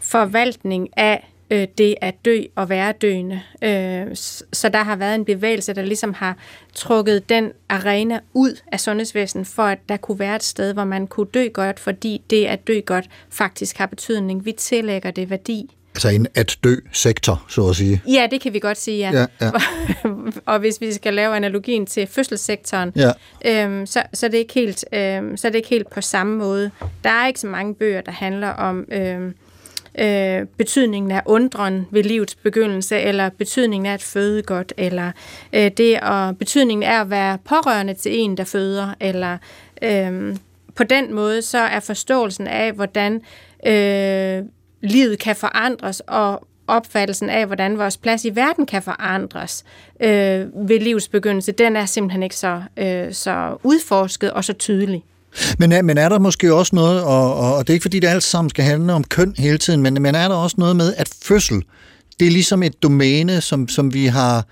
forvaltning af øh, det at dø og være døende. Øh, så der har været en bevægelse, der ligesom har trukket den arena ud af sundhedsvæsenet, for at der kunne være et sted, hvor man kunne dø godt, fordi det at dø godt faktisk har betydning. Vi tillægger det værdi. Altså en at dø-sektor, så at sige. Ja, det kan vi godt sige, ja. Ja, ja. og hvis vi skal lave analogien til fødselssektoren, Ja. øhm, så, så, er det ikke helt, øhm, så er det ikke helt på samme måde. Der er ikke så mange bøger, der handler om øhm, øh, betydningen af undren ved livets begyndelse, eller betydningen af at føde godt, eller øh, det og betydningen af at være pårørende til en, der føder, eller øh, på den måde, så er forståelsen af, hvordan øh, livet kan forandres, og opfattelsen af, hvordan vores plads i verden kan forandres øh, ved livets begyndelse, den er simpelthen ikke så, øh, så udforsket og så tydelig. Men er, men er der måske også noget, og, og, og det er ikke fordi, det alt sammen skal handle om køn hele tiden, men, men er der også noget med, at fødsel, det er ligesom et domæne, som, som vi har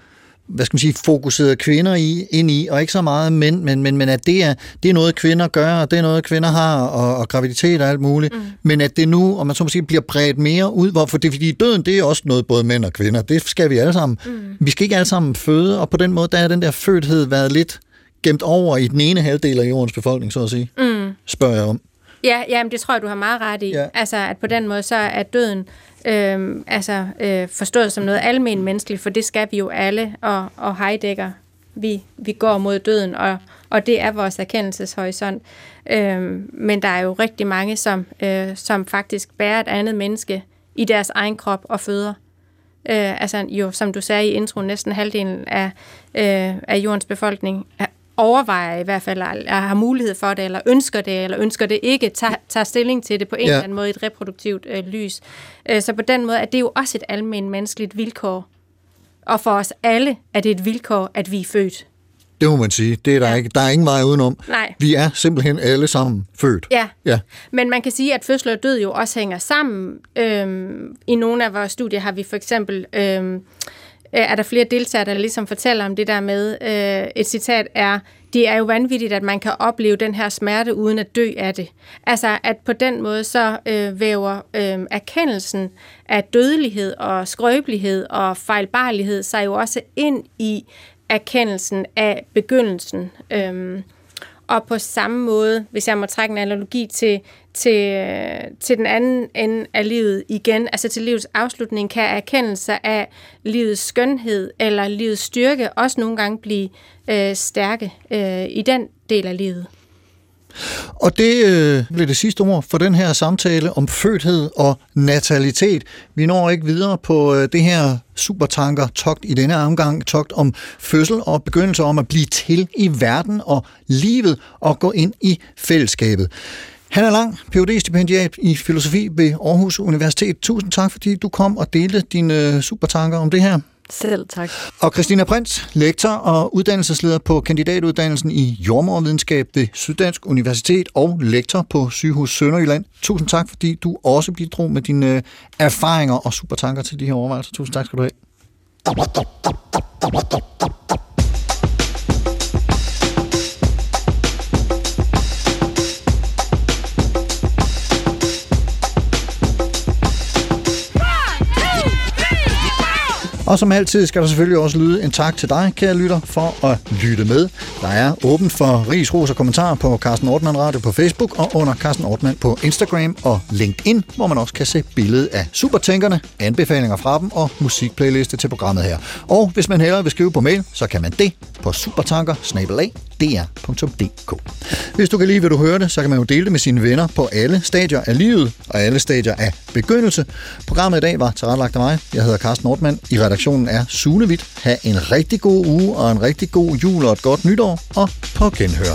hvad skal man sige, fokuseret kvinder i, ind i, og ikke så meget mænd, men, men, men at det er, det er noget, kvinder gør, og det er noget, kvinder har, og, og graviditet og alt muligt, mm. men at det nu, og man så må sige, bliver bredt mere ud, hvorfor det er, fordi døden, det er også noget, både mænd og kvinder, det skal vi alle sammen. Mm. Vi skal ikke alle sammen føde, og på den måde, der er den der fødthed været lidt gemt over i den ene halvdel af jordens befolkning, så at sige, Mm. spørger jeg om. Ja, jamen, det tror jeg, du har meget ret i. Ja. Altså, at på den måde, så er døden øh, altså, øh, forstået som noget almen menneskeligt, for det skal vi jo alle, og, og Heidegger, vi, vi går mod døden, og, og det er vores erkendelseshorisont. Øh, men der er jo rigtig mange, som, øh, som faktisk bærer et andet menneske i deres egen krop og føder. Øh, altså jo, som du sagde i introen, næsten halvdelen af, øh, af jordens befolkning overvejer i hvert fald, at har mulighed for det, eller ønsker det, eller ønsker det ikke, tager, tager stilling til det på en Ja. eller anden måde i et reproduktivt øh, lys. Øh, så på den måde er det jo også et almindeligt menneskeligt vilkår. Og for os alle er det et vilkår, at vi er født. Det må man sige. Det er der, ja. ikke, der er ingen vej udenom. Nej. Vi er simpelthen alle sammen født. Ja. Ja. Men man kan sige, at fødsel og død jo også hænger sammen. Øhm, I nogle af vores studier har vi for eksempel, øhm, øh, Øh, er der flere deltagere, der ligesom fortæller om det der med, øh, et citat er, det er jo vanvittigt, at man kan opleve den her smerte uden at dø af det. Altså, at på den måde så øh, væver øh, erkendelsen af dødelighed og skrøbelighed og fejlbarlighed sig jo også ind i erkendelsen af begyndelsen. Øh, og på samme måde, hvis jeg må trække en analogi til, til, øh, til den anden ende af livet igen, altså til livets afslutning, kan erkendelse af livets skønhed eller livets styrke også nogle gange blive øh, stærke øh, i den del af livet. Og det øh, blev det sidste ord for den her samtale om fødthed og natalitet. Vi når ikke videre på øh, det her supertanker togt i denne omgang, togt om fødsel og begyndelse om at blive til i verden og livet og gå ind i fællesskabet. Han er Lang, phd stipendiat i filosofi ved Aarhus Universitet. Tusind tak, fordi du kom og delte dine øh, supertanker om det her. Selv tak. Og Christina Prins, lektor og uddannelsesleder på kandidatuddannelsen i jordmorvidenskab ved Syddansk Universitet og lektor på Sygehus Sønderjylland. Tusind tak, fordi du også bidrog med dine øh, erfaringer og supertanker til de her overvejelser. Tusind tak skal du have. Og som altid skal der selvfølgelig også lyde en tak til dig, kære lytter, for at lytte med. Der er åbent for ris, ros og kommentarer på Carsten Ortmann Radio på Facebook og under Carsten Ortmann på Instagram og LinkedIn, hvor man også kan se billedet af supertænkerne, anbefalinger fra dem og musikplayliste til programmet her. Og hvis man hellere vil skrive på mail, så kan man det på supertanker dr.dk. Hvis du kan lide, hvad du hørte, så kan man jo dele det med sine venner på alle stadier af livet og alle stadier af begyndelse. Programmet i dag var tilrettelagt af mig. Jeg hedder Carsten Nordmann. I redaktionen er Sune Witt. Ha' en rigtig god uge og en rigtig god jul og et godt nytår. Og på genhør.